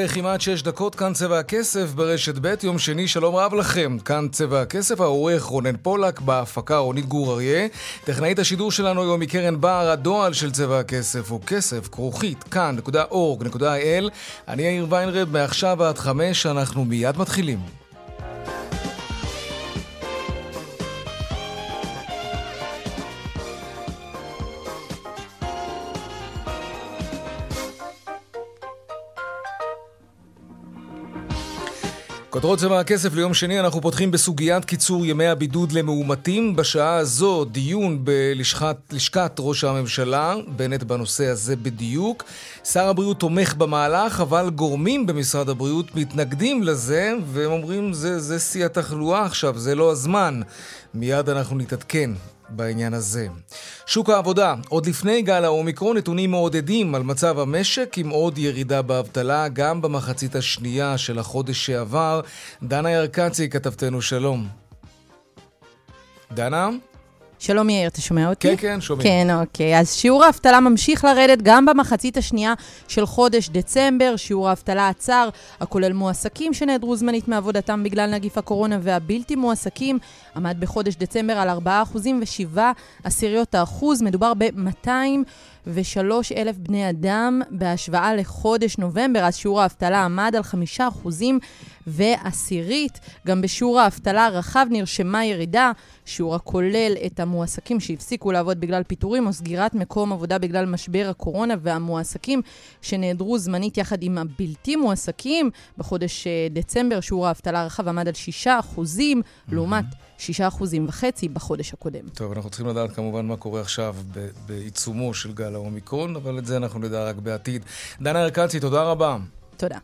ארבע וכמעט שש דקות, כאן צבע הכסף ברשת ב', יום שני, שלום רב לכם. כאן צבע הכסף, העורך רונן פולק, בהפקה רונית גור אריה. טכנאית השידור שלנו היום מקרן בר, הדועל של צבע הכסף הוא כסף, כרוכית, כאן.org.il. אני יאיר ויינרב, מעכשיו עד חמש, אנחנו מיד מתחילים. כותרות צבע הכסף ליום שני, אנחנו פותחים בסוגיית קיצור ימי הבידוד למאומתים. בשעה הזו דיון בלשכת ראש הממשלה, בנט בנושא הזה בדיוק. שר הבריאות תומך במהלך, אבל גורמים במשרד הבריאות מתנגדים לזה, והם אומרים זה שיא התחלואה עכשיו, זה לא הזמן. מיד אנחנו נתעדכן בעניין הזה. שוק העבודה, עוד לפני גל האומיקרון, נתונים מעודדים על מצב המשק עם עוד ירידה באבטלה, גם במחצית השנייה של החודש שעבר. דנה ירקצי, כתבתנו, שלום. דנה? שלום יאיר, אתה שומע אותי? כן, כן, שומעים. כן, אוקיי. אז שיעור האבטלה ממשיך לרדת גם במחצית השנייה של חודש דצמבר. שיעור האבטלה עצר, הכולל מועסקים שנעדרו זמנית מעבודתם בגלל נגיף הקורונה והבלתי מועסקים, עמד בחודש דצמבר על 4.7 עשיריות האחוז. מדובר ב-200... אלף בני אדם בהשוואה לחודש נובמבר, אז שיעור האבטלה עמד על 5% ועשירית. גם בשיעור האבטלה הרחב נרשמה ירידה, שיעור הכולל את המועסקים שהפסיקו לעבוד בגלל פיטורים או סגירת מקום עבודה בגלל משבר הקורונה, והמועסקים שנעדרו זמנית יחד עם הבלתי מועסקים. בחודש אה, דצמבר שיעור האבטלה הרחב עמד על 6%, לעומת... 6 אחוזים וחצי בחודש הקודם. טוב, אנחנו צריכים לדעת כמובן מה קורה עכשיו בעיצומו של גל האומיקרון, אבל את זה אנחנו נדע רק בעתיד. דנה ארקצי, תודה רבה. תודה.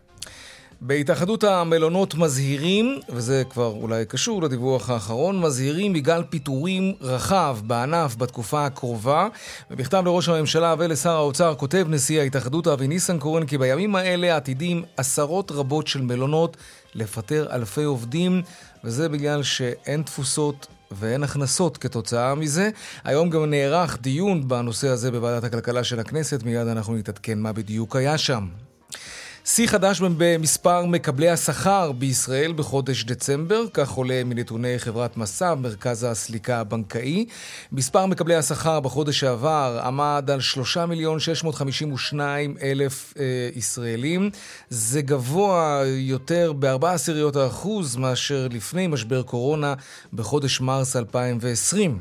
בהתאחדות המלונות מזהירים, וזה כבר אולי קשור לדיווח האחרון, מזהירים מגל פיטורים רחב בענף בתקופה הקרובה. במכתב לראש הממשלה ולשר האוצר כותב נשיא ההתאחדות אבי ניסנקורן כי בימים האלה עתידים עשרות רבות של מלונות לפטר אלפי עובדים, וזה בגלל שאין תפוסות ואין הכנסות כתוצאה מזה. היום גם נערך דיון בנושא הזה בוועדת הכלכלה של הכנסת, מיד אנחנו נתעדכן מה בדיוק היה שם. שיא חדש במספר מקבלי השכר בישראל בחודש דצמבר, כך עולה מנתוני חברת מסע, מרכז הסליקה הבנקאי. מספר מקבלי השכר בחודש שעבר עמד על 3 מיליון 652 אלף אה, ישראלים. זה גבוה יותר בארבע עשיריות האחוז מאשר לפני משבר קורונה בחודש מרס 2020.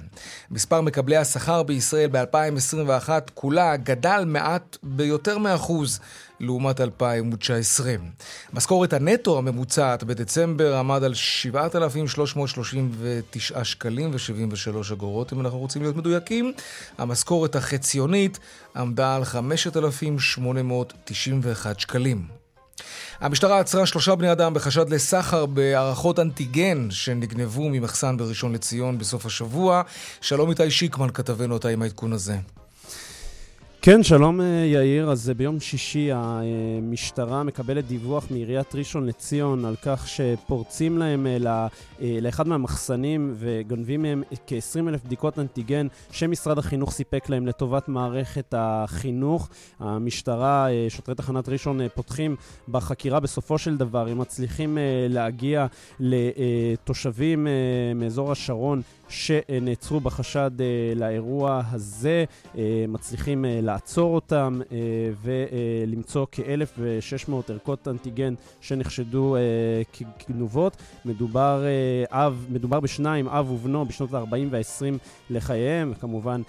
מספר מקבלי השכר בישראל ב-2021 כולה גדל מעט ביותר מאחוז. לעומת 2019. משכורת הנטו הממוצעת בדצמבר עמד על 7,339 שקלים ו-73 אגורות, אם אנחנו רוצים להיות מדויקים. המשכורת החציונית עמדה על 5,891 שקלים. המשטרה עצרה שלושה בני אדם בחשד לסחר בהערכות אנטיגן שנגנבו ממחסן בראשון לציון בסוף השבוע. שלום איתי שיקמן כתבנו אותה עם העדכון הזה. כן, שלום אה, יאיר. אז אה, ביום שישי המשטרה מקבלת דיווח מעיריית ראשון לציון על כך שפורצים להם אה, לאחד מהמחסנים וגונבים מהם כ-20 אלף בדיקות אנטיגן שמשרד החינוך סיפק להם לטובת מערכת החינוך. המשטרה, שוטרי תחנת ראשון פותחים בחקירה בסופו של דבר, הם מצליחים להגיע לתושבים מאזור השרון שנעצרו בחשד לאירוע הזה, מצליחים לה... לעצור אותם ולמצוא כ-1,600 ערכות אנטיגן שנחשדו כגנובות. מדובר, אב, מדובר בשניים, אב ובנו, בשנות ה-40 וה-20 לחייהם. כמובן,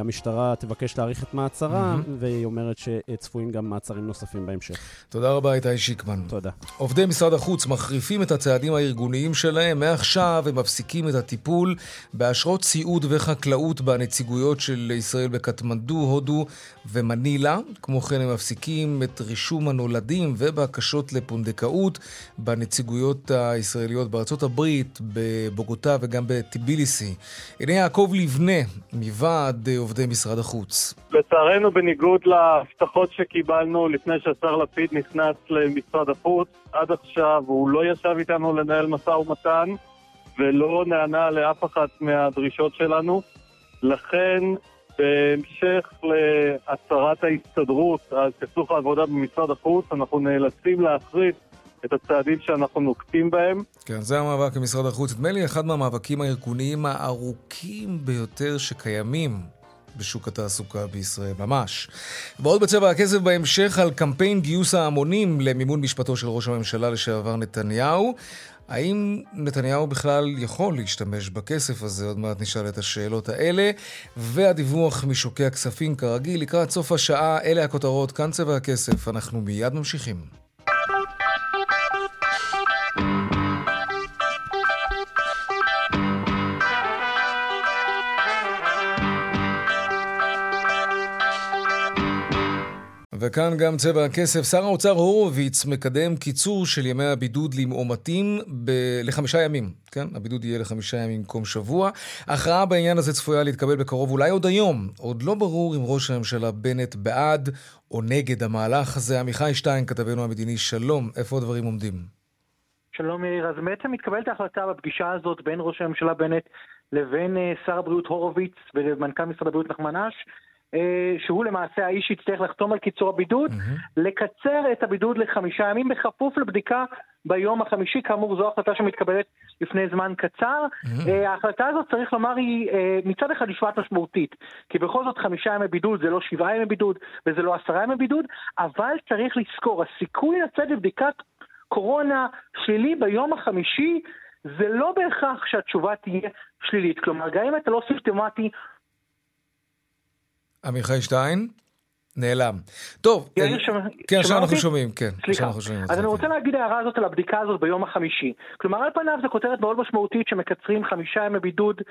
המשטרה תבקש להאריך את מעצרם, mm-hmm. והיא אומרת שצפויים גם מעצרים נוספים בהמשך. תודה רבה, איתי שיקמן. תודה. עובדי משרד החוץ מחריפים את הצעדים הארגוניים שלהם. מעכשיו הם מפסיקים את הטיפול באשרות סיעוד וחקלאות בנציגויות של ישראל בקטמנדו, הודו ומנילה. כמו כן הם מפסיקים את רישום הנולדים ובקשות לפונדקאות בנציגויות הישראליות בארצות הברית, בבוגוטה וגם בטיביליסי. הנה יעקב לבנה, מוועד עובדי משרד החוץ. לצערנו, בניגוד להבטחות שקיבלנו לפני שהשר לפיד נכנס למשרד החוץ, עד עכשיו הוא לא ישב איתנו לנהל משא ומתן ולא נענה לאף אחת מהדרישות שלנו. לכן, בהמשך להצהרת ההסתדרות על סכסוך העבודה במשרד החוץ, אנחנו נאלצים להכריז את הצעדים שאנחנו נוקטים בהם. כן, זה המאבק במשרד החוץ. נדמה לי אחד מהמאבקים הארגוניים הארוכים ביותר שקיימים בשוק התעסוקה בישראל, ממש. ועוד בצבע הכסף בהמשך על קמפיין גיוס ההמונים למימון משפטו של ראש הממשלה לשעבר נתניהו. האם נתניהו בכלל יכול להשתמש בכסף הזה? עוד מעט נשאל את השאלות האלה. והדיווח משוקי הכספים כרגיל, לקראת סוף השעה, אלה הכותרות, כאן צבע הכסף. אנחנו מיד ממשיכים. וכאן גם צבע הכסף. שר האוצר הורוביץ מקדם קיצור של ימי הבידוד למאומתים ב- לחמישה ימים. כן, הבידוד יהיה לחמישה ימים במקום שבוע. הכרעה בעניין הזה צפויה להתקבל בקרוב, אולי עוד היום. עוד לא ברור אם ראש הממשלה בנט בעד או נגד המהלך הזה. עמיחי שטיין, כתבנו המדיני, שלום, איפה הדברים עומדים? שלום יאיר, אז בעצם מתקבלת ההחלטה בפגישה הזאת בין ראש הממשלה בנט לבין אה, שר הבריאות הורוביץ ומנכ"ל משרד הבריאות נחמן אש. אה, שהוא למעשה האיש שיצטרך לחתום על קיצור הבידוד, mm-hmm. לקצר את הבידוד לחמישה ימים בכפוף לבדיקה ביום החמישי, כאמור זו החלטה שמתקבלת לפני זמן קצר. Mm-hmm. ההחלטה הזאת, צריך לומר, היא אה, מצד אחד נשמעת משמעותית, כי בכל זאת חמישה ימי בידוד זה לא שבעה ימי בידוד וזה לא עשרה ימי בידוד, אבל צריך לזכור, הסיכוי לצאת לבדיקת קורונה שלילי ביום החמישי זה לא בהכרח שהתשובה תהיה שלילית. כלומר, גם אם אתה לא סימפטומטי עמיחי שטיין? נעלם. טוב, כן, כן עכשיו אנחנו שומעים, כן. סליחה. אז אני רוצה להגיד הערה הזאת על הבדיקה הזאת ביום החמישי. כלומר, על פניו זו כותרת מאוד משמעותית שמקצרים חמישה ימי בידוד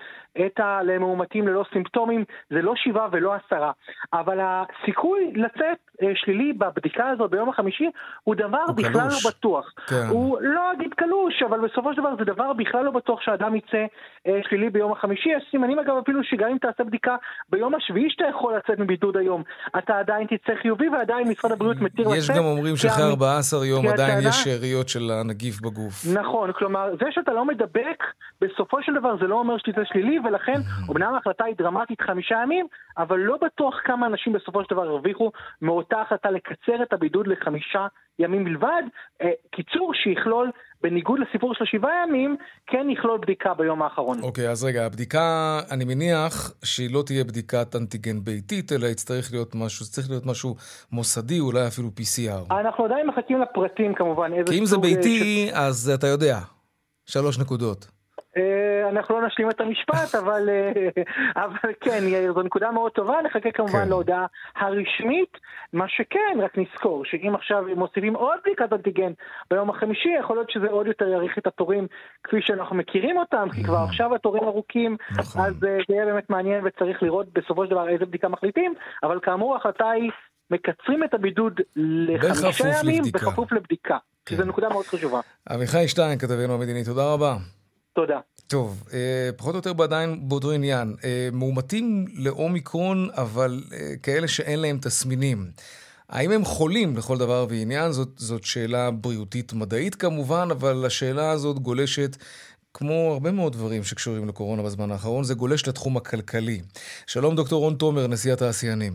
את למאומתים ללא סימפטומים, זה לא שבעה ולא עשרה. אבל הסיכוי לצאת אה, שלילי בבדיקה הזאת ביום החמישי הוא דבר בכלל לא בטוח. כן. הוא לא אגיד קלוש, אבל בסופו של דבר זה דבר בכלל לא בטוח שאדם יצא אה, שלילי ביום החמישי. יש סימנים אגב אפילו שגם אם תעשה בדיקה ביום השביעי שאתה יכול לצאת מבידוד היום, אתה עדיין תצא חיובי ועדיין משרד הבריאות מתיר לצאת. יש גם אומרים שאחרי 14 יום עדיין יש שאריות של הנגיף בגוף. נכון, כלומר, זה שאתה לא מדבק, בסופו של דבר זה לא אומר שתצא שלילי, ולכן, אמנם ההחלטה היא דרמטית חמישה ימים, אבל לא בטוח כמה אנשים בסופו של דבר הרוויחו מאותה החלטה לקצר את הבידוד לחמישה ימים בלבד. אה, קיצור שיכלול, בניגוד לסיפור של השבעה ימים, כן יכלול בדיקה ביום האחרון. אוקיי, okay, אז רגע, הבדיקה, אני מניח שהיא לא תהיה בדיקת אנטיגן ביתית, אלא יצטרך להיות משהו, צריך להיות משהו מוסדי, אולי אפילו PCR. אנחנו עדיין מחכים לפרטים כמובן. כי אם זה אה, ביתי, ש... אז אתה יודע, שלוש נקודות. אה, אנחנו לא נשלים את המשפט, אבל, אה, אבל כן, זו נקודה מאוד טובה, נחכה כמובן כן. להודעה הרשמית. מה שכן, רק נזכור, שאם עכשיו מוסיפים עוד בדיקת אנטיגן ביום החמישי, יכול להיות שזה עוד יותר יאריך את התורים כפי שאנחנו מכירים אותם, כי כבר עכשיו התורים ארוכים, נכון. אז אה, זה יהיה באמת מעניין וצריך לראות בסופו של דבר איזה בדיקה מחליטים, אבל כאמור ההחלטה היא מקצרים את הבידוד לחמישה ימים בכפוף לבדיקה. כן. שזו נקודה מאוד חשובה. עמיחי שטיין, כתבנו המדיני, תודה רבה. תודה. טוב, אה, פחות או יותר עדיין באותו עניין. אה, מאומתים לאומיקרון, אבל אה, כאלה שאין להם תסמינים. האם הם חולים לכל דבר ועניין? זאת, זאת שאלה בריאותית מדעית כמובן, אבל השאלה הזאת גולשת, כמו הרבה מאוד דברים שקשורים לקורונה בזמן האחרון, זה גולש לתחום הכלכלי. שלום דוקטור רון תומר, נשיא התעשיינים.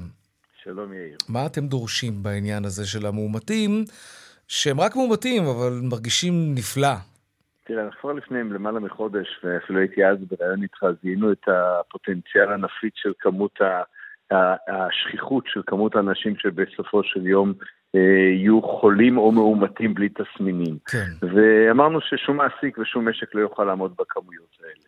שלום יאיר. מה אתם דורשים בעניין הזה של המאומתים, שהם רק מאומתים, אבל מרגישים נפלא תראה, אנחנו כבר לפני למעלה מחודש, ואפילו הייתי אז בראיון איתך, זיהינו את הפוטנציאל הנפיץ של כמות השכיחות של כמות האנשים שבסופו של יום אה, יהיו חולים או מאומתים בלי תסמינים. כן. ואמרנו ששום מעסיק ושום משק לא יוכל לעמוד בכמויות האלה.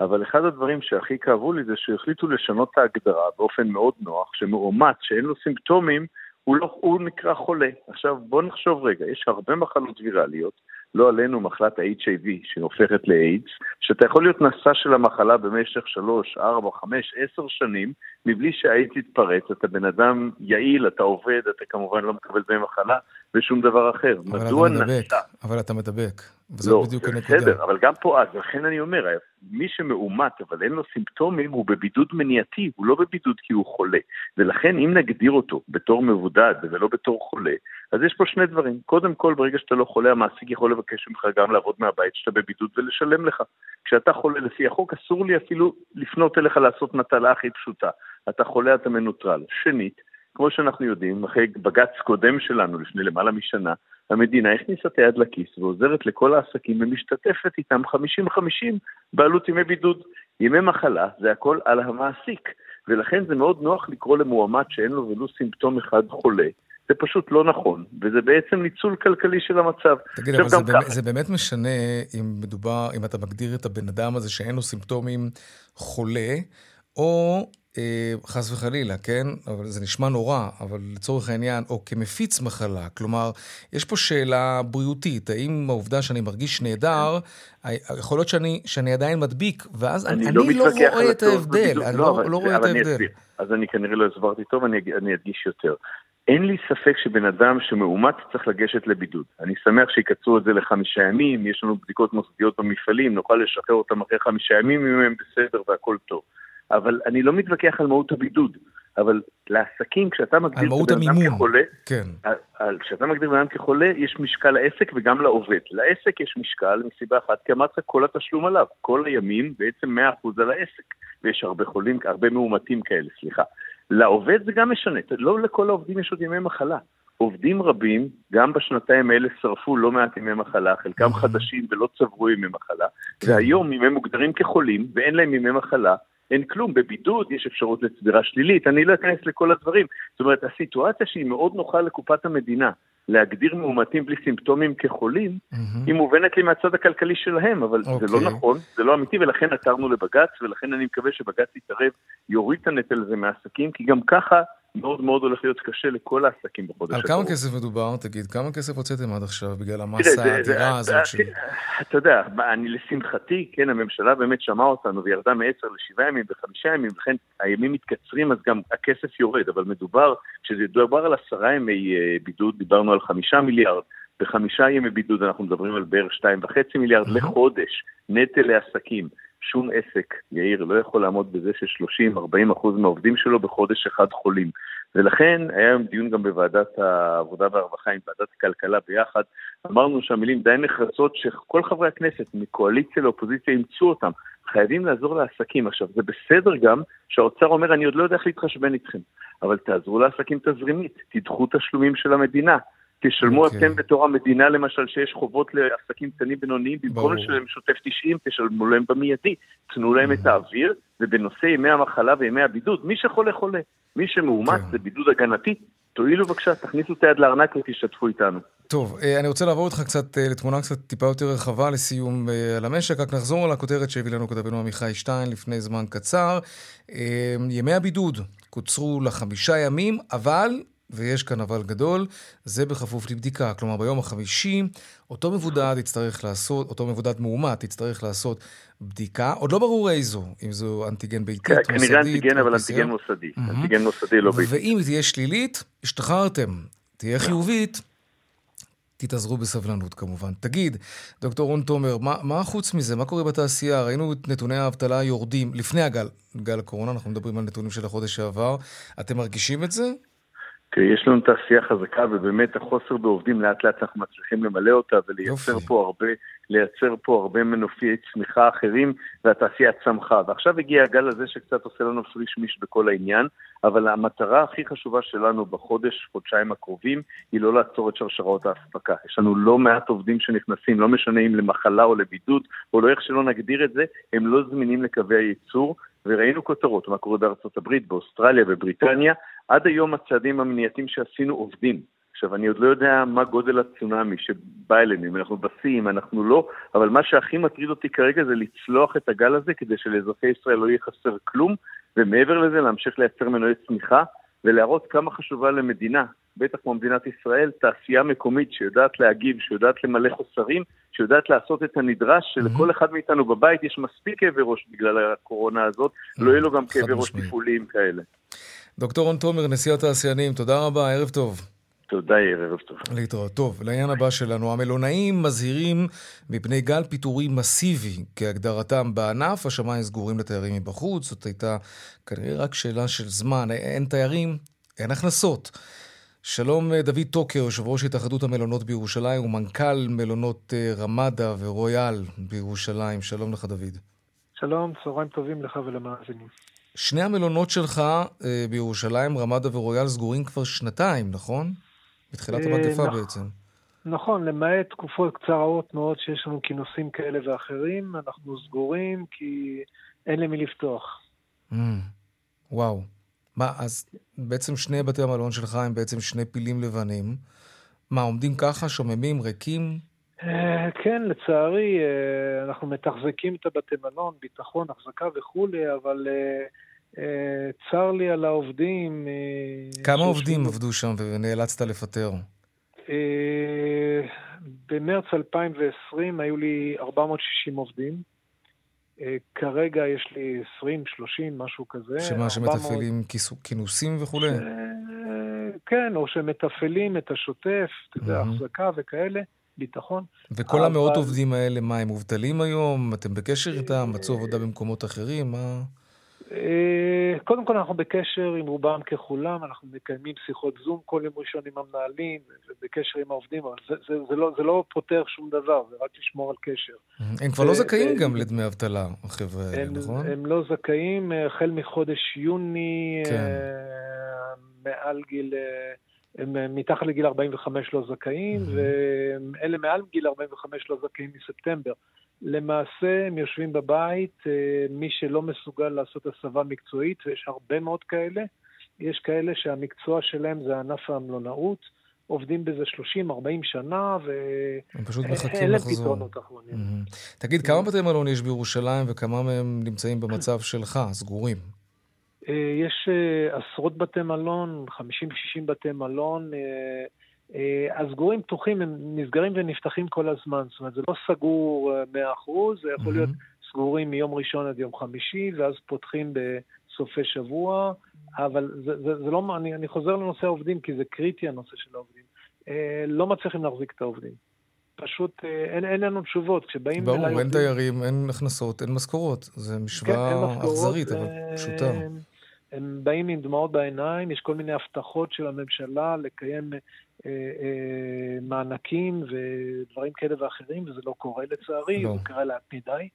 אבל אחד הדברים שהכי כאבו לי זה שהחליטו לשנות את ההגדרה באופן מאוד נוח, שמאומת שאין לו סימפטומים, הוא, לא, הוא נקרא חולה. עכשיו בוא נחשוב רגע, יש הרבה מחלות ויראליות, לא עלינו מחלת ה-HIV שהופכת לאיידס, שאתה יכול להיות נשא של המחלה במשך 3, 4, 5, 10 שנים, מבלי שהאיידס יתפרץ, אתה בן אדם יעיל, אתה עובד, אתה כמובן לא מקבל דמי מחלה ושום דבר אחר. אבל מדוע אתה מדבק, נשא? אבל אתה מדבק. וזאת לא, בדיוק הנקודה. בסדר, אבל גם פה, אז לכן אני אומר, מי שמאומת אבל אין לו סימפטומים הוא בבידוד מניעתי, הוא לא בבידוד כי הוא חולה. ולכן אם נגדיר אותו בתור מבודד ולא בתור חולה, אז יש פה שני דברים. קודם כל, ברגע שאתה לא חולה, המעסיק יכול לבקש ממך גם לעבוד מהבית שאתה בבידוד ולשלם לך. כשאתה חולה לפי החוק, אסור לי אפילו לפנות אליך לעשות מטלה הכי פשוטה. אתה חולה, אתה מנוטרל. שנית, כמו שאנחנו יודעים, אחרי בג"ץ קודם שלנו, לפני למעלה משנה, המדינה הכניסה את היד לכיס ועוזרת לכל העסקים ומשתתפת איתם 50-50 בעלות ימי בידוד. ימי מחלה זה הכל על המעסיק, ולכן זה מאוד נוח לקרוא למועמד שאין לו ולו סימפטום אחד חולה. זה פשוט לא נכון, וזה בעצם ניצול כלכלי של המצב. תגיד, אבל זה גם באמת, זה באמת משנה אם מדובר, אם אתה מגדיר את הבן אדם הזה שאין לו סימפטומים חולה, או חס וחלילה, כן? אבל זה נשמע נורא, אבל לצורך העניין, או כמפיץ מחלה. כלומר, יש פה שאלה בריאותית, האם העובדה שאני מרגיש נהדר, ה- יכול להיות שאני, שאני עדיין מדביק, ואז אני, אני לא, מתווכח על רואה את ההבדל. אני לא, אבל- לא רואה את אני ההבדל. אז אני כנראה לא הסברתי טוב, אני, אני אדגיש יותר. אין לי ספק שבן אדם שמאומת צריך לגשת לבידוד. אני שמח שיקצרו את זה לחמישה ימים, יש לנו בדיקות מוסדיות במפעלים, נוכל לשחרר אותם אחרי חמישה ימים אם הם בסדר והכל טוב. אבל אני לא מתווכח על מהות הבידוד. אבל לעסקים, כשאתה מגדיר את הבן אדם. כחולה, כן. על- על- כשאתה מגדיר בן אדם כחולה, יש משקל לעסק וגם לעובד. לעסק יש משקל מסיבה אחת, כי אמרת כל התשלום עליו. כל הימים בעצם 100% על העסק. ויש הרבה חולים, הרבה מאומתים כאלה, סליחה. לעובד זה גם משנה, לא לכל העובדים יש עוד ימי מחלה. עובדים רבים, גם בשנתיים האלה שרפו לא מעט ימי מחלה, חלקם חדשים ולא צברו ימי מחלה, כן. והיום אם הם מוגדרים כחולים ואין להם ימי מחלה, אין כלום, בבידוד יש אפשרות לצבירה שלילית, אני לא אכנס לכל הדברים. זאת אומרת, הסיטואציה שהיא מאוד נוחה לקופת המדינה, להגדיר מאומתים בלי סימפטומים כחולים, מהמם. היא מובנת לי מהצד הכלכלי שלהם, אבל זה לא אוקיי. נכון, זה לא אמיתי, ולכן עתרנו לבג"ץ, ולכן אני מקווה שבג"ץ יתערב, יוריד את הנטל הזה מהעסקים, כי גם ככה מאוד מאוד הולך להיות קשה לכל העסקים בחודש על כמה הקרוב. כסף מדובר? תגיד, כמה כסף הוצאתם עד עכשיו בגלל המסה האדירה הזאת? של- אתה יודע, אני לשמחתי, כן, הממשלה באמת שמעה אותנו וירדה מעשר לשבעה ימים וחמישה ימים, לכן הימים מתקצרים אז גם הכסף יורד, אבל מדובר, כשזה דובר על עשרה ימי אה, בידוד, דיברנו על חמישה מיליארד, בחמישה ימי בידוד אנחנו מדברים על בערך שתיים וחצי מיליארד לחודש, נטל לעסקים. שום עסק, יאיר, לא יכול לעמוד בזה ש-30-40 אחוז מהעובדים שלו בחודש אחד חולים. ולכן היה היום דיון גם בוועדת העבודה והרווחה עם ועדת הכלכלה ביחד. אמרנו שהמילים די נחרצות שכל חברי הכנסת, מקואליציה לאופוזיציה, אימצו אותם. חייבים לעזור לעסקים. עכשיו, זה בסדר גם שהאוצר אומר, אני עוד לא יודע איך להתחשבן איתכם, אבל תעזרו לעסקים תזרימית, תדחו תשלומים של המדינה. תשלמו אוקיי. אתם בתור המדינה, למשל, שיש חובות לעסקים קטנים בינוניים, במקום. לשלם שוטף 90, תשלמו להם במיידי. תנו להם את האוויר, ובנושא ימי המחלה וימי הבידוד, מי שחולה חולה. מי שמאומת כן. זה בידוד הגנתי, תואילו בבקשה, תכניסו את היד לארנק ותשתתפו איתנו. טוב, אה, אני רוצה לעבור איתך קצת אה, לתמונה קצת טיפה יותר רחבה לסיום אה, על המשק, רק נחזור על הכותרת שהביא לנו כתבנו עמיחי שטיין לפני זמן קצר. ימי הבידוד קוצרו לחמישה ימים, אבל, ויש כאן אבל גדול, זה בכפוף לבדיקה. כלומר, ביום החמישי, אותו מבודד יצטרך לעשות, אותו מבודד מאומת יצטרך לעשות בדיקה, עוד לא ברור איזו, אם זו אנטיגן ביתית, מוסדית, כנראה אנטיגן, אבל. אנטיגן מוסדי. אנטיגן מוסדי לא ביתי. ואם היא תהיה שלילית, השתחררתם. תהיה חיובית, תתאזרו בסבלנות כמובן. תגיד, דוקטור רון תומר, מה, מה חוץ מזה? מה קורה בתעשייה? ראינו את נתוני האבטלה יורדים לפני הגל, גל הקורונה, אנחנו מדברים על נתונים של החודש שעבר. אתם מרגישים את זה? כי יש לנו תעשייה חזקה ובאמת החוסר בעובדים לאט לאט אנחנו מצליחים למלא אותה ולייצר יופי. פה הרבה, לייצר פה הרבה מנופי צמיחה אחרים והתעשייה צמחה. ועכשיו הגיע הגל הזה שקצת עושה לנו פריש מיש בכל העניין, אבל המטרה הכי חשובה שלנו בחודש, חודשיים הקרובים, היא לא לעצור את שרשראות האספקה. יש לנו לא מעט עובדים שנכנסים, לא משנה אם למחלה או לבידוד, או לא איך שלא נגדיר את זה, הם לא זמינים לקווי הייצור. וראינו כותרות, מה קורה בארצות הברית, באוסטרליה, בבריטניה. עד היום הצעדים המניעתיים שעשינו עובדים. עכשיו, אני עוד לא יודע מה גודל הצונאמי שבא אלינו, אם אנחנו בשיא, אם אנחנו לא, אבל מה שהכי מטריד אותי כרגע זה לצלוח את הגל הזה כדי שלאזרחי ישראל לא יהיה חסר כלום, ומעבר לזה להמשיך לייצר מנועי צמיחה ולהראות כמה חשובה למדינה, בטח כמו מדינת ישראל, תעשייה מקומית שיודעת להגיב, שיודעת למלא חוסרים, שיודעת לעשות את הנדרש, שלכל אחד מאיתנו בבית יש מספיק כאבי ראש בגלל הקורונה הזאת, לא יהיה לו גם כאבי ראש. טיפוליים כאלה. דוקטור רון תומר, נשיא התעשיינים, תודה רבה, ערב טוב. תודה, ערב טוב. להתראות. טוב, לעניין הבא שלנו, המלונאים מזהירים מפני גל פיטורים מסיבי כהגדרתם בענף, השמיים סגורים לתיירים מבחוץ, זאת הייתה כנראה רק שאלה של זמן, אין תיירים, אין הכנסות. שלום אה, דוד טוקר, יושב ראש התאחדות המלונות בירושלים ומנכ"ל מלונות אה, רמדה ורויאל בירושלים. שלום לך דוד. שלום, צהריים טובים לך ולמאזינים. שני המלונות שלך אה, בירושלים, רמדה ורויאל, סגורים כבר שנתיים, נכון? בתחילת אה, המגפה נכ- בעצם. נכון, למעט תקופות קצרות מאוד שיש לנו כינוסים כאלה ואחרים, אנחנו סגורים כי אין למי לפתוח. Mm, וואו. מה, אז בעצם שני בתי המלון שלך הם בעצם שני פילים לבנים. מה, עומדים ככה, שוממים, ריקים? אה, כן, לצערי, אה, אנחנו מתחזקים את הבתי מלון, ביטחון, החזקה וכולי, אבל אה, צר לי על העובדים. אה, כמה עובדים עבדו שם ונאלצת לפטר? אה, במרץ 2020 היו לי 460 עובדים. אה, כרגע יש לי 20, 30, משהו כזה. שמה, 400 שמתפעלים כינוסים וכולי? אה, כן, או שמתפעלים את השוטף, אתה יודע, מהמם. החזקה וכאלה, ביטחון. וכל המאות עובדים האלה, מה, הם מובטלים היום? אתם בקשר איתם? מצאו עבודה במקומות אחרים? מה... אה, קודם כל אנחנו בקשר עם רובם ככולם, אנחנו מקיימים שיחות זום כל יום ראשון עם המנהלים, ובקשר עם העובדים, אבל זה, זה, זה, לא, זה לא פותר שום דבר, זה רק לשמור על קשר. הם כבר לא ו- זכאים ו- גם לדמי אבטלה, החבר'ה האלה, נכון? הם לא זכאים אה, החל מחודש יוני, כן. אה, מעל גיל, אה, הם אה, מתחת לגיל 45 לא זכאים. ואלה מעל גיל 45 לא זכאים מספטמבר. למעשה הם יושבים בבית, אה, מי שלא מסוגל לעשות הסבה מקצועית, ויש הרבה מאוד כאלה, יש כאלה שהמקצוע שלהם זה ענף המלונאות, עובדים בזה 30-40 שנה, ואין להם לחזור. פתרונות אחרונים. מהמם. תגיד, כמה בתי מלון יש בירושלים וכמה מהם נמצאים במצב שלך, סגורים? אה, יש אה, עשרות בתי מלון, 50-60 בתי מלון. אה, אה, הסגורים פתוחים, הם נסגרים ונפתחים כל הזמן. זאת אומרת, זה לא סגור אה, 100%, זה יכול להיות סגורים מיום ראשון עד יום חמישי, ואז פותחים בסופי שבוע. אבל זה, זה, זה לא, אני, אני חוזר לנושא העובדים, כי זה קריטי הנושא של העובדים. אה, לא מצליחים להחזיק את העובדים. פשוט אה, אין, אין לנו תשובות. כשבאים ברור, אליי אין עובדים- תיירים, אין הכנסות, אין משכורות. זו כן, משוואה משכורות, אכזרית, אבל אה, פשוטה. הם באים עם דמעות בעיניים, יש כל מיני הבטחות של הממשלה לקיים אה, אה, מענקים ודברים כאלה ואחרים, וזה לא קורה לצערי, לא. זה קרה לאט מדי.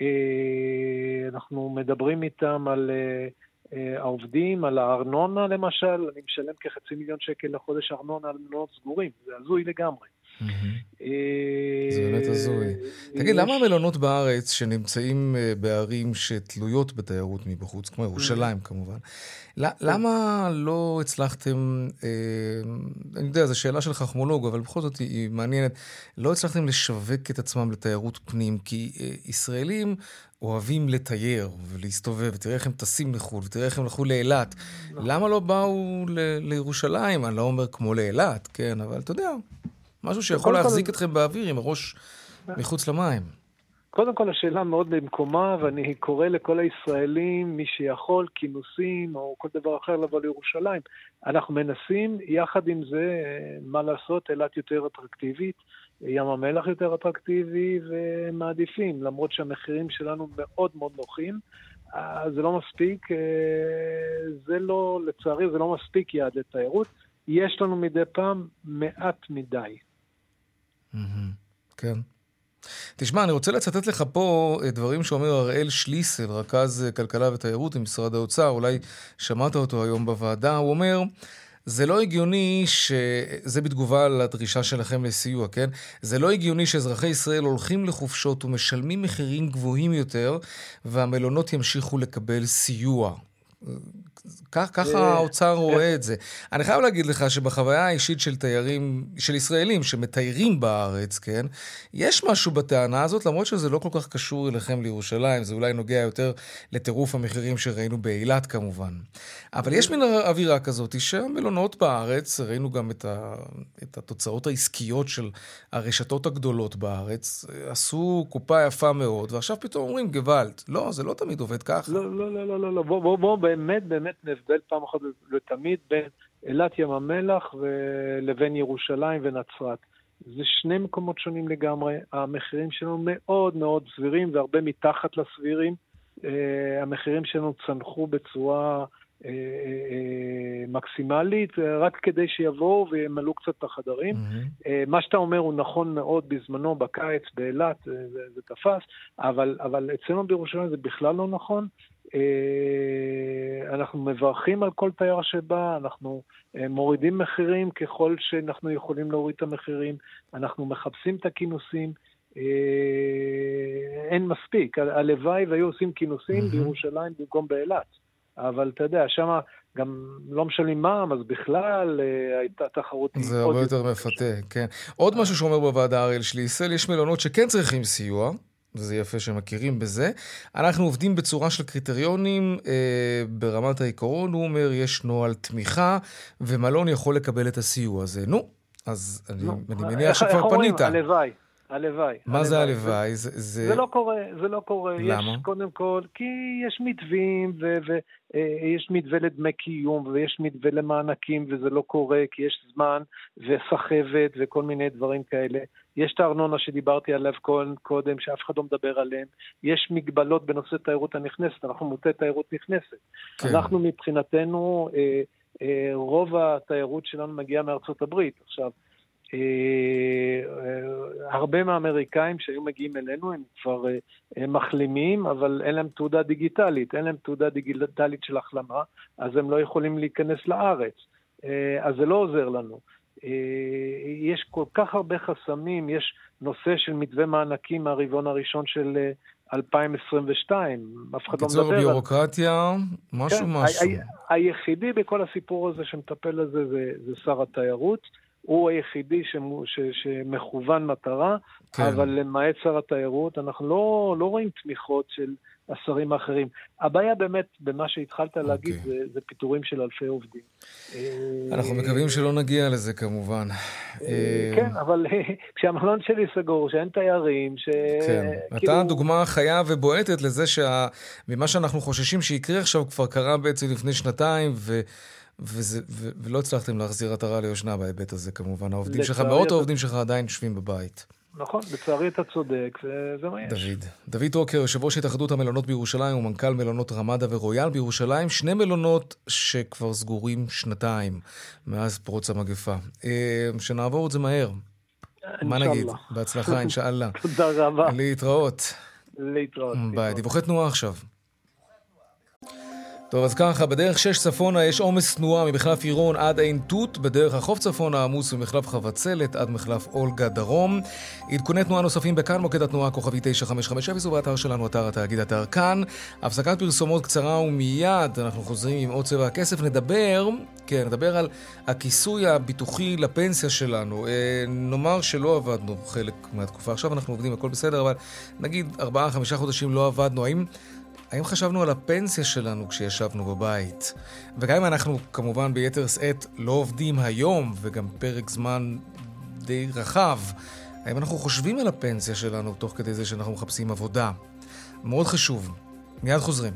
אה, אנחנו מדברים איתם על אה, אה, העובדים, על הארנונה למשל, אני משלם כחצי מיליון שקל לחודש ארנונה על מלונות סגורים, זה הזוי לגמרי. אה, זה באמת הזוי. תגיד, למה המלונות בארץ שנמצאים אה, בערים שתלויות בתיירות מבחוץ, כמו ירושלים כמובן, ל- למה לא הצלחתם, אה, אני יודע, זו שאלה של חכמולוג, אבל בכל זאת היא- מעניינת, לא הצלחתם לשווק את עצמם לתיירות פנים, כי ישראלים אוהבים לתייר ולהסתובב, ותראה איך הם טסים לחו"ל, ותראה איך הם הלכו לאילת. למה לא באו לירושלים? אני לא אומר כמו לאילת, כן, אבל אתה יודע, משהו שיכול קודם כל- להחזיק אתכם באוויר עם הראש מחוץ למים. קודם כל השאלה מאוד במקומה, ואני קורא לכל הישראלים, מי שיכול, כינוסים או כל דבר אחר, לבוא לירושלים. אנחנו מנסים, יחד עם זה, אה, מה לעשות, אילת יותר אטרקטיבית, ים המלח יותר אטרקטיבי, ומעדיפים, למרות שהמחירים שלנו מאוד מאוד נוחים. אז זה לא מספיק, זה לא, לצערי, זה לא מספיק יעד לתיירות. יש לנו מדי פעם מעט מדי. כן. תשמע, אני רוצה לצטט לך פה דברים שאומר אראל שליסל, רכז כלכלה ותיירות במשרד האוצר, אולי שמעת אותו היום בוועדה, הוא אומר, זה לא הגיוני ש... זה בתגובה לדרישה שלכם לסיוע, כן? זה לא הגיוני שאזרחי ישראל הולכים לחופשות ומשלמים מחירים גבוהים יותר, והמלונות ימשיכו לקבל סיוע. כך, ככה אה, האוצר אה. רואה את זה. אני חייב להגיד לך שבחוויה האישית של תיירים, של ישראלים שמתיירים בארץ, כן, יש משהו בטענה הזאת, למרות שזה לא כל כך קשור אליכם לירושלים, זה אולי נוגע יותר לטירוף המחירים שראינו באילת כמובן. אבל יש מין אווירה כזאת שהמלונות בארץ, ראינו גם את, ה, את התוצאות העסקיות של הרשתות הגדולות בארץ, עשו קופה יפה מאוד, ועכשיו פתאום אומרים גוואלד. לא, זה לא תמיד עובד ככה. לא, לא, לא, לא, לא, בוא, בוא, בוא באמת, באמת נבדל פעם אחת לתמיד בין אילת ים המלח לבין ירושלים ונצרת. זה שני מקומות שונים לגמרי, המחירים שלנו מאוד מאוד סבירים והרבה מתחת לסבירים. Uh, המחירים שלנו צנחו בצורה uh, uh, מקסימלית, רק כדי שיבואו וימלאו קצת את החדרים. Mm-hmm. מה שאתה אומר הוא נכון מאוד בזמנו, בקיץ, באילת, זה, זה תפס, אבל, אבל אצלנו בירושלים זה בכלל לא נכון. אה, אנחנו מברכים על כל תייר שבא, אנחנו אה, מורידים מחירים ככל שאנחנו יכולים להוריד את המחירים, אנחנו מחפשים את הכינוסים. אה, אין מספיק, הלוואי והיו עושים כינוסים. בירושלים במקום באילת. אבל אתה יודע, שם גם לא משלמים מע"מ, אז בכלל הייתה תחרות. זה הרבה יותר מפתה, כן. עוד משהו שאומר בוועדה אריאל שליסל, יש מלונות שכן צריכים סיוע, וזה יפה שמכירים בזה. אנחנו עובדים בצורה של קריטריונים אה, ברמת העיקרון, הוא אומר, יש נוהל תמיכה, ומלון יכול לקבל את הסיוע הזה. נו, אז אני, נו, אני מניח שכבר פנית. הלוואי. הלוואי. מה הלוואי. זה הלוואי? זה, זה... זה לא קורה, זה לא קורה. למה? יש קודם כל, כי יש מתווים, ויש אה, מתווה לדמי קיום, ויש מתווה למענקים, וזה לא קורה, כי יש זמן, וסחבת, וכל מיני דברים כאלה. יש את הארנונה שדיברתי עליו קודם, שאף אחד לא מדבר עליהם. יש מגבלות בנושא תיירות הנכנסת, אנחנו מוטי תיירות נכנסת. כן. אנחנו מבחינתנו, אה, אה, רוב התיירות שלנו מגיעה מארצות הברית. עכשיו, הרבה מהאמריקאים שהיו מגיעים אלינו הם כבר אה, מחלימים, אבל אין להם תעודה דיגיטלית, אין להם תעודה דיגיטלית של החלמה, אז הם לא יכולים להיכנס לארץ. אז זה לא עוזר לנו. יש כל כך הרבה חסמים, יש נושא של מתווה מענקים מהרבעון הראשון של 2022, אף אחד לא מדבר על... בקיצור, ביורוקרטיה, משהו כן, משהו. היחידי בכל הסיפור הזה שמטפל בזה זה, זה שר התיירות. הוא היחידי שמו, ש, שמכוון מטרה, כן. אבל למעט שר התיירות, אנחנו לא, לא רואים תמיכות של השרים האחרים. הבעיה באמת, במה שהתחלת okay. להגיד, אוקיי. זה, זה פיטורים של אלפי עובדים. אנחנו מקווים שלא נגיע לזה כמובן. אה, כן, אבל כשהמלון שלי סגור, שאין תיירים, ש... כן, כאילו... אתה דוגמה חיה ובועטת לזה שממה שאנחנו חוששים שיקרה עכשיו כבר קרה בעצם לפני שנתיים, ו... וזה, ו, ולא הצלחתם להחזיר עטרה ליושנה בהיבט הזה, כמובן. העובדים שלך, מאות העובדים שלך עדיין יושבים בבית. נכון, לצערי אתה צודק, וזה מה יש. דוד. דוד טרוקר, יושב ראש התאחדות המלונות בירושלים ומנכ"ל מלונות רמדה ורויאל בירושלים, שני מלונות שכבר סגורים שנתיים מאז פרוץ המגפה. אה, שנעבור את זה מהר. מה נגיד? בהצלחה, אינשאללה. תודה רבה. להתראות. להתראות. ביי. דיווחי תנועה עכשיו. טוב, אז ככה, בדרך 6 צפונה יש עומס תנועה ממחלף עירון עד עין תות, בדרך החוף צפונה עמוס ממחלף חבצלת עד מחלף אולגה דרום. עדכוני תנועה נוספים בכאן, מוקד התנועה כוכבי 9550 ובאתר שלנו, אתר התאגיד אתר כאן. הפסקת פרסומות קצרה ומיד אנחנו חוזרים עם עוד צבע הכסף. נדבר, כן, נדבר על הכיסוי הביטוחי לפנסיה שלנו. אה, נאמר שלא עבדנו חלק מהתקופה, עכשיו אנחנו עובדים, הכל בסדר, אבל נגיד 4-5 חודשים לא עבדנו. האם... האם חשבנו על הפנסיה שלנו כשישבנו בבית? וגם אם אנחנו כמובן ביתר שאת לא עובדים היום, וגם פרק זמן די רחב, האם אנחנו חושבים על הפנסיה שלנו תוך כדי זה שאנחנו מחפשים עבודה? מאוד חשוב. מיד חוזרים.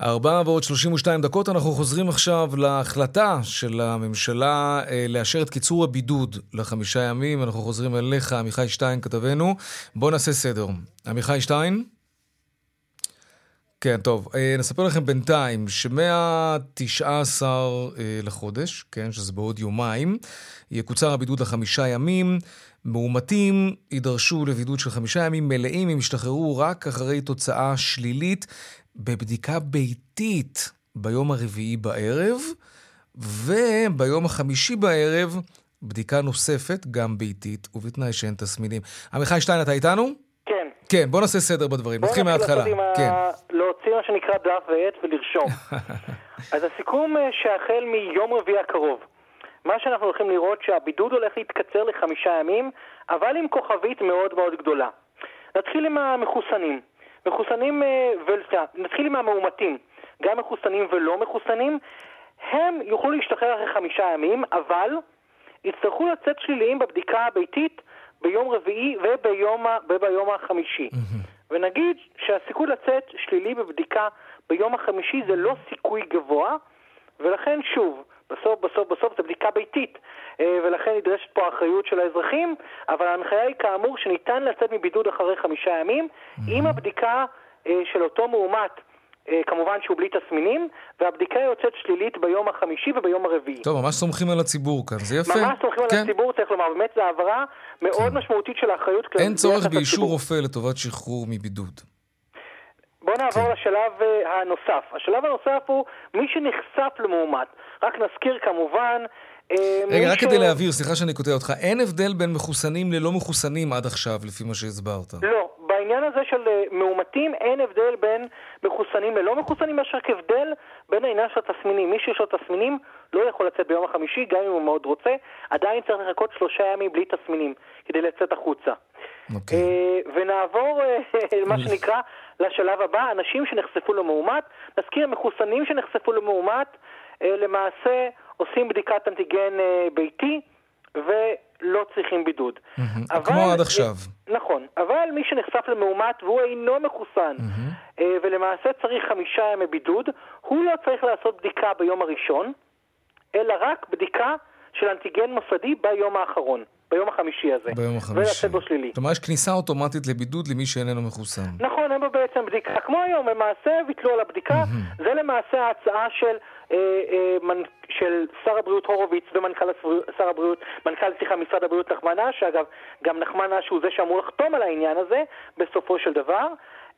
ארבע ועוד 32 דקות, אנחנו חוזרים עכשיו להחלטה של הממשלה אה, לאשר את קיצור הבידוד לחמישה ימים. אנחנו חוזרים אליך, עמיחי שטיין, כתבנו. בוא נעשה סדר. עמיחי שטיין? כן, טוב. אה, נספר לכם בינתיים שמה-19 אה, לחודש, כן, שזה בעוד יומיים, יקוצר הבידוד לחמישה ימים. מאומתים יידרשו לבידוד של חמישה ימים מלאים אם ישתחררו רק אחרי תוצאה שלילית בבדיקה ביתית ביום הרביעי בערב, וביום החמישי בערב בדיקה נוספת, גם ביתית, ובתנאי שאין תסמינים. עמיחי שטיין, אתה איתנו? כן. בוא נעשה סדר בדברים. נתחיל מההתחלה. כן. להוציא מה שנקרא דף ועט ולרשום. אז הסיכום אה, שהחל מיום רביעי הקרוב, מה שאנחנו הולכים לראות שהבידוד הולך להתקצר לחמישה ימים, אבל עם כוכבית מאוד מאוד גדולה. נתחיל עם המחוסנים. מחוסנים, אה, נתחיל עם המאומתים, גם מחוסנים ולא מחוסנים, הם יוכלו להשתחרר אחרי חמישה ימים, אבל יצטרכו לצאת שליליים בבדיקה הביתית ביום רביעי וביום, וביום החמישי. ונגיד שהסיכוי לצאת שלילי בבדיקה ביום החמישי זה לא סיכוי גבוה, ולכן שוב, בסוף בסוף בסוף זו בדיקה ביתית, אה, ולכן נדרשת פה האחריות של האזרחים, אבל ההנחיה היא כאמור שניתן לצאת מבידוד אחרי חמישה ימים, אם הבדיקה אה, של אותו מאומת כמובן שהוא בלי תסמינים, והבדיקה יוצאת שלילית ביום החמישי וביום הרביעי. טוב, ממש סומכים על הציבור כאן, זה יפה. ממש סומכים כן. על הציבור, צריך לומר, באמת זו העברה מאוד כן. משמעותית של האחריות כללית. אין צורך באישור רופא לטובת שחרור מבידוד. בואו נעבור כן. לשלב אה, הנוסף. השלב הנוסף הוא מי שנחשף למאומת. רק נזכיר כמובן... אה, רגע, רק ש... כדי להבהיר, סליחה שאני קוטע אותך, אין הבדל בין מחוסנים ללא מחוסנים עד עכשיו, לפי מה שהסברת. לא, בעניין הזה של אה, מאומתים אין הבדל בין מחוסנים ללא מחוסנים, יש רק הבדל בין העניין של התסמינים. מי שיש לו תסמינים לא יכול לצאת ביום החמישי, גם אם הוא מאוד רוצה, עדיין צריך לחכות שלושה ימים בלי תסמינים כדי לצאת החוצה. Okay. אוקיי. אה, ונעבור, מה שנקרא, לשלב הבא, אנשים שנחשפו למאומת. נזכיר, מחוסנים שנחשפו למאומת, אה, למעשה עושים בדיקת אנטיגן ביתי, ולא צריכים בידוד. Mm-hmm. אבל, כמו עד עכשיו. נכון, אבל מי שנחשף למאומת והוא אינו מחוסן, mm-hmm. ולמעשה צריך חמישה ימי בידוד, הוא לא צריך לעשות בדיקה ביום הראשון, אלא רק בדיקה של אנטיגן מוסדי ביום האחרון. ביום החמישי הזה. ביום החמישי. ולצאת בו שלילי. כלומר, יש כניסה אוטומטית לבידוד למי שאיננו מחוסן. נכון, אין בו בעצם בדיקה. כמו היום, למעשה ויתלו על הבדיקה. Mm-hmm. זה למעשה ההצעה של, אה, אה. של שר הבריאות הורוביץ ומנכ"ל שר הבריאות, מנכ"ל, סליחה, משרד הבריאות נחמן אש, אגב, גם נחמן אש הוא זה שאמור לחתום על העניין הזה, בסופו של דבר.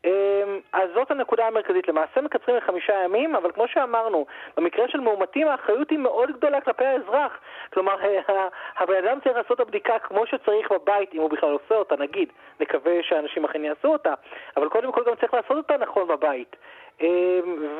אמ, אז זאת הנקודה המרכזית. למעשה מקצרים לחמישה ימים, אבל כמו שאמרנו, במקרה של מאומתים האחריות היא מאוד גדולה כלפי האזרח. כלומר, הבן אדם צריך לעשות את הבדיקה כמו שצריך בבית, אם הוא בכלל עושה אותה, נגיד. נקווה שאנשים אכן יעשו אותה, אבל קודם כל גם צריך לעשות אותה נכון בבית. אמ,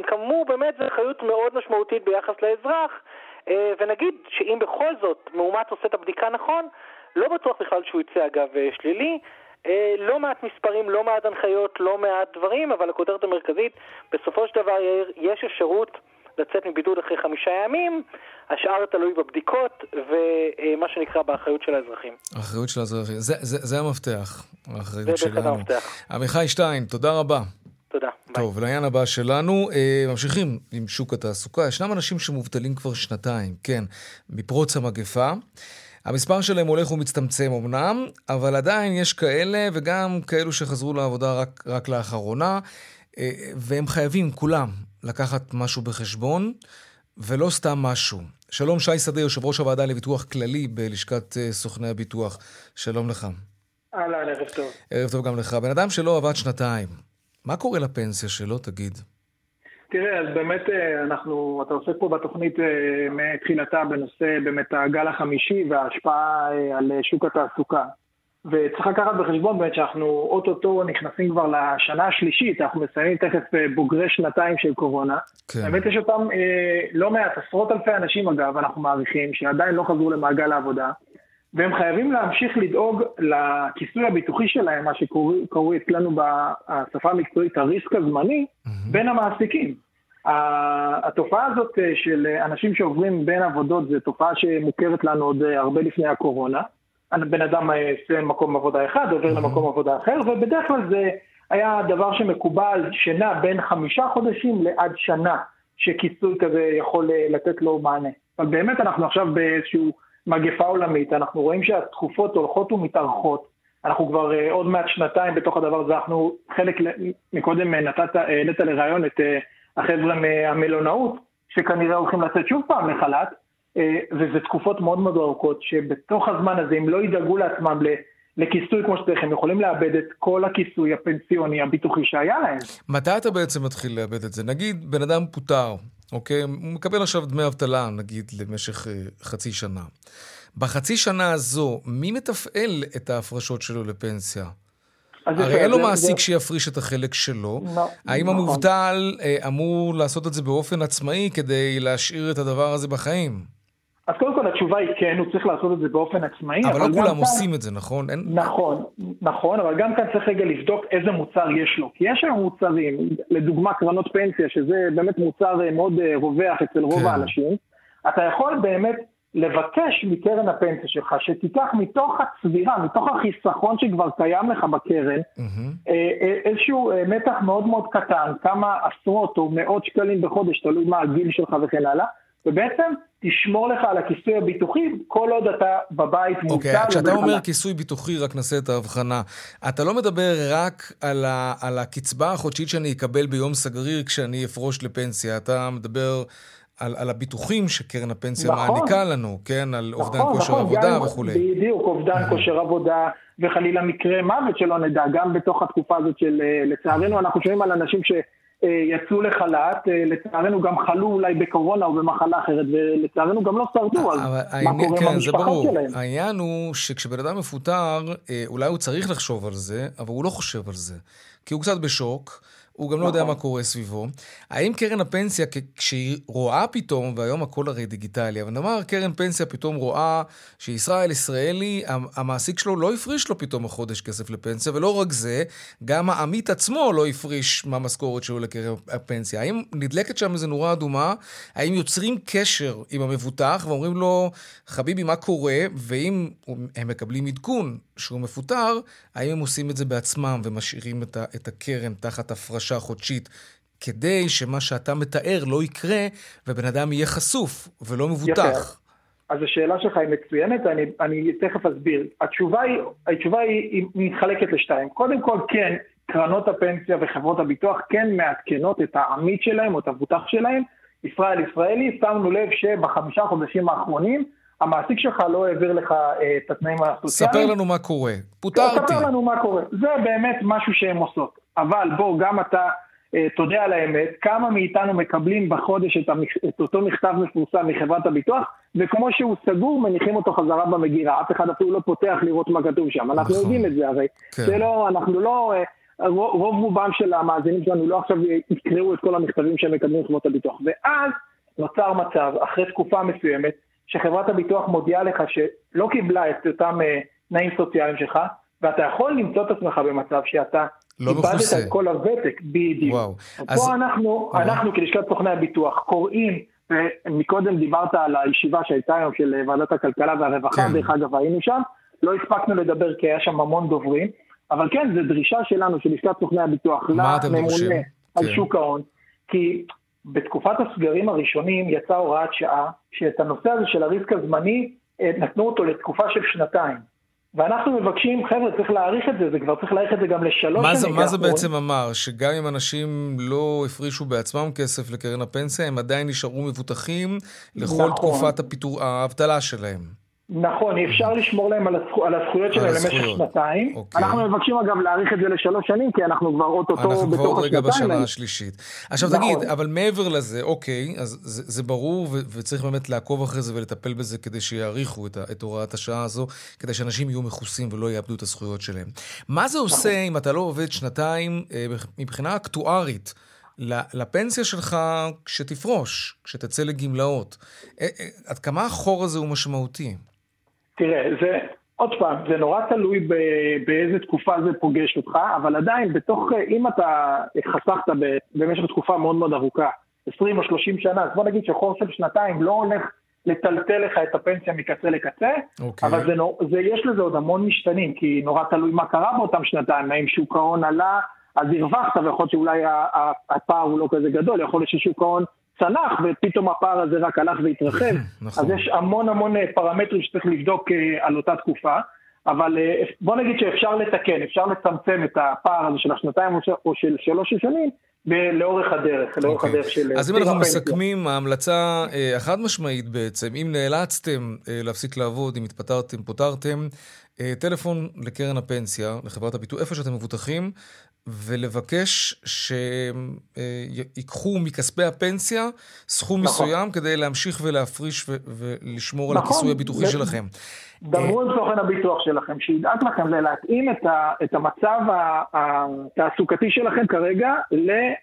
וכאמור, באמת זו אחריות מאוד משמעותית ביחס לאזרח, אה, ונגיד שאם בכל זאת מאומת עושה את הבדיקה נכון, לא בטוח בכלל שהוא יצא אגב שלילי. אה, לא מעט מספרים, לא מעט הנחיות, לא מעט דברים, אבל הכותרת המרכזית, בסופו של דבר יש אפשרות לצאת מבידוד אחרי חמישה ימים, השאר תלוי בבדיקות ומה שנקרא באחריות של האזרחים. האחריות של האזרחים, זה, זה, זה המפתח, האחריות שלנו. זה המפתח. עמיחי שטיין, תודה רבה. תודה. טוב, לעניין הבא שלנו, אה, ממשיכים עם שוק התעסוקה. ישנם אנשים שמובטלים כבר שנתיים, כן, מפרוץ המגפה. המספר שלהם הולך ומצטמצם אמנם, אבל עדיין יש כאלה וגם כאלו שחזרו לעבודה רק, רק לאחרונה, אה, והם חייבים, כולם, לקחת משהו בחשבון, ולא סתם משהו. שלום, שי שדה, יושב ראש הוועדה לביטוח כללי בלשכת אה, סוכני הביטוח. שלום לך. אהלן, ערב טוב. ערב טוב גם לך. בן אדם שלא עבד שנתיים, מה קורה לפנסיה שלו, תגיד? תראה, אז באמת אה, אנחנו, אתה עוסק פה בתוכנית אה, מתחילתה בנושא באמת הגל החמישי וההשפעה אה, על שוק התעסוקה. וצריך לקחת בחשבון באמת שאנחנו אוטוטו נכנסים כבר לשנה השלישית, אנחנו מסיימים תכף בוגרי שנתיים של קורונה. כן. באמת יש אותם אה, לא מעט, עשרות אלפי אנשים אגב, אנחנו מעריכים, שעדיין לא חזרו למעגל העבודה, והם חייבים להמשיך לדאוג לכיסוי הביטוחי שלהם, מה שקראו אצלנו בשפה המקצועית הריסק הזמני, mm-hmm. בין המעסיקים. התופעה הזאת אה, של אנשים שעוברים בין עבודות זו תופעה שמוכרת לנו עוד אה, הרבה לפני הקורונה. בן אדם עושה מקום עבודה אחד, עובר mm-hmm. למקום עבודה אחר, ובדרך כלל זה היה דבר שמקובל, שנע בין חמישה חודשים לעד שנה, שכיסוי כזה יכול אה, לתת לו מענה. אבל באמת אנחנו עכשיו באיזושהי מגפה עולמית, אנחנו רואים שהתכופות הולכות ומתארכות, אנחנו כבר uh, עוד מעט שנתיים בתוך הדבר הזה, אנחנו חלק, מקודם נתת, העלית לראיון את uh, החבר'ה מהמלונאות, שכנראה הולכים לצאת שוב פעם לחל"ת, uh, וזה תקופות מאוד מאוד ארוכות, שבתוך הזמן הזה, אם לא ידאגו לעצמם ל... לכיסוי כמו שצריך, הם יכולים לאבד את כל הכיסוי הפנסיוני, הביטוחי שהיה להם. מתי אתה בעצם מתחיל לאבד את זה? נגיד בן אדם פוטר, אוקיי? הוא מקבל עכשיו דמי אבטלה, נגיד, למשך חצי שנה. בחצי שנה הזו, מי מתפעל את ההפרשות שלו לפנסיה? הרי אין לו מעסיק שיפריש את החלק שלו. לא, האם נכון. המובטל אה, אמור לעשות את זה באופן עצמאי כדי להשאיר את הדבר הזה בחיים? אז קודם כל התשובה היא כן, הוא צריך לעשות את זה באופן עצמאי. אבל, אבל לא כולם כאן... עושים את זה, נכון? אין... נכון, נכון, אבל גם כאן צריך רגע לבדוק איזה מוצר יש לו. כי יש היום מוצרים, לדוגמה קרנות פנסיה, שזה באמת מוצר אה, מאוד אה, רווח אצל רוב כן. האנשים. אתה יכול באמת לבקש מקרן הפנסיה שלך שתיקח מתוך הצבירה, מתוך החיסכון שכבר קיים לך בקרן, mm-hmm. איזשהו מתח מאוד מאוד קטן, כמה עשרות או מאות שקלים בחודש, תלוי מה הגיל שלך וכן הלאה, ובעצם תשמור לך על הכיסוי הביטוחי כל עוד אתה בבית מוצר. אוקיי, okay, כשאתה אומר כיסוי ביטוחי, רק נעשה את ההבחנה. אתה לא מדבר רק על, ה, על הקצבה החודשית שאני אקבל ביום סגריר כשאני אפרוש לפנסיה, אתה מדבר על, על הביטוחים שקרן הפנסיה נכון, מעניקה לנו, כן? על נכון, אובדן נכון, כושר נכון, עבודה וכולי. בדיוק, אובדן כושר עבודה, וחלילה מקרה מוות שלא נדע, גם בתוך התקופה הזאת של, אה, לצערנו, אנחנו שומעים על אנשים ש... אה, יצאו לחל"ת, אה, לצערנו גם חלו אולי בקורונה או במחלה אחרת, ולצערנו גם לא שרדו, אז מה קורה עם המשפחה שלהם? העניין הוא שכשבן אדם מפוטר, אולי הוא צריך לחשוב על זה, אבל הוא לא חושב על זה. כי הוא קצת בשוק. הוא גם לא יודע נכון. מה קורה סביבו. האם קרן הפנסיה, כשהיא רואה פתאום, והיום הכל הרי דיגיטלי, אבל נאמר קרן פנסיה פתאום רואה שישראל ישראלי, המעסיק שלו לא הפריש לו פתאום החודש כסף לפנסיה, ולא רק זה, גם העמית עצמו לא הפריש מהמשכורת שלו לקרן הפנסיה. האם נדלקת שם איזו נורה אדומה? האם יוצרים קשר עם המבוטח ואומרים לו, חביבי, מה קורה? ואם הם מקבלים עדכון שהוא מפוטר, האם הם עושים את זה בעצמם ומשאירים את הקרן תחת הפרשה? חודשית, כדי שמה שאתה מתאר לא יקרה, ובן אדם יהיה חשוף ולא מבוטח. יפה. אז השאלה שלך היא מצוינת, אני, אני תכף אסביר. התשובה היא, התשובה היא, היא מתחלקת לשתיים. קודם כל, כן, קרנות הפנסיה וחברות הביטוח כן מעדכנות את העמית שלהם או את המבוטח שלהם. ישראל ישראלי, שמנו לב שבחמישה חודשים האחרונים המעסיק שלך לא העביר לך אה, את התנאים הסוציאליים. ספר לנו מה קורה. פוטרתי. ספר לנו מה קורה. זה באמת משהו שהן עושות. אבל בוא, גם אתה אה, תודה על האמת, כמה מאיתנו מקבלים בחודש את, המכ... את אותו מכתב מפורסם מחברת הביטוח, וכמו שהוא סגור, מניחים אותו חזרה במגירה. אף אחד אפילו לא פותח לראות מה כתוב שם. אנחנו נכון. יודעים את זה הרי. כן. זה לא, אנחנו לא... אה, רוב רובם של המאזינים שלנו לא עכשיו יקראו את כל המכתבים שהם מקבלים מחברות הביטוח. ואז נוצר מצב, אחרי תקופה מסוימת, שחברת הביטוח מודיעה לך שלא קיבלה את אותם uh, תנאים סוציאליים שלך, ואתה יכול למצוא את עצמך במצב שאתה לא איבדת את כל הוותק, בדיוק. וואו. אז... פה אנחנו, אנחנו כלשכת סוכני הביטוח קוראים, ומקודם דיברת על הישיבה שהייתה היום של ועדת הכלכלה והרווחה, כן. דרך אגב היינו שם, לא הספקנו לדבר כי היה שם המון דוברים, אבל כן, זו דרישה שלנו, של לשכת סוכני הביטוח, לממונה על כן. שוק ההון, כי בתקופת הסגרים הראשונים יצאה הוראת שעה, שאת הנושא הזה של הריסק הזמני, אה, נתנו אותו לתקופה של שנתיים. ואנחנו מבקשים, חבר'ה, צריך להאריך את זה, זה כבר צריך להאריך את זה גם לשלוש מה שנים. מה זה בעצם אמר? שגם אם אנשים לא הפרישו בעצמם כסף לקרן הפנסיה, הם עדיין נשארו מבוטחים לכל נכון. תקופת הפיתור, האבטלה שלהם. נכון, אפשר לשמור להם על, הזכו, על הזכויות שלהם למשך שנתיים. אוקיי. אנחנו מבקשים אגב להאריך את זה לשלוש שנים, כי אנחנו כבר אוטוטו בתוך השנתיים. אנחנו כבר עוד רגע בשנה השלישית. עכשיו נכון. תגיד, אבל מעבר לזה, אוקיי, אז זה, זה ברור, ו- וצריך באמת לעקוב אחרי זה ולטפל בזה כדי שיאריכו את, את הוראת השעה הזו, כדי שאנשים יהיו מכוסים ולא יאבדו את הזכויות שלהם. מה זה עושה נכון. אם אתה לא עובד שנתיים אה, מבחינה אקטוארית? לפנסיה שלך כשתפרוש, כשתצא לגמלאות. אה, אה, עד כמה החור הזה הוא משמעותי? תראה, זה, עוד פעם, זה נורא תלוי ב, באיזה תקופה זה פוגש אותך, אבל עדיין בתוך, אם אתה חסכת ב, במשך תקופה מאוד מאוד ארוכה, 20 או 30 שנה, אז בוא נגיד שחור של שנתיים לא הולך לטלטל לך את הפנסיה מקצה לקצה, okay. אוקיי. אבל זה, זה, יש לזה עוד המון משתנים, כי נורא תלוי מה קרה באותם שנתיים, האם שוק ההון עלה, אז הרווחת, ויכול להיות שאולי הפער הוא לא כזה גדול, יכול להיות ששוק ההון צנח ופתאום הפער הזה רק הלך והתרחב. נכון. אז יש המון המון אה, פרמטרים שצריך לבדוק אה, על אותה תקופה. אבל אה, בוא נגיד שאפשר לתקן, אפשר לצמצם את הפער הזה של השנתיים או של- שלוש השנים ב- לאורך הדרך, לאורך אוקיי. הדרך של... אז אם אנחנו. מסכמים, ההמלצה החד משמעית בעצם, אם נאלצתם להפסיק לעבוד, אם התפטרתם, פוטרתם, טלפון לקרן הפנסיה, לחברת הביטוח, איפה שאתם מבוטחים, ולבקש שיקחו מכספי הפנסיה סכום נכון. מסוים כדי להמשיך ולהפריש ו- ולשמור על נכון. הכיסוי הביטוחי ו- שלכם. דברו עם סוכן הביטוח שלכם, שידאג לכם להתאים את, ה, את המצב התעסוקתי שלכם כרגע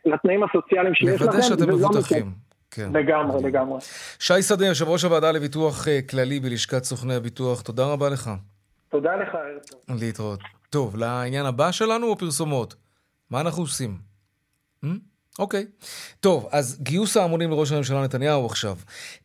לתנאים הסוציאליים שיש לכם. לוודא שאתם מבוטחים. כן. לגמרי, לגמרי. שי שדה, יושב ראש הוועדה לביטוח אה, כללי בלשכת סוכני הביטוח, תודה רבה לך. תודה לך, טוב. להתראות. טוב, לעניין הבא שלנו או פרסומות? מה אנחנו עושים? Hmm? אוקיי. טוב, אז גיוס ההמונים לראש הממשלה נתניהו עכשיו.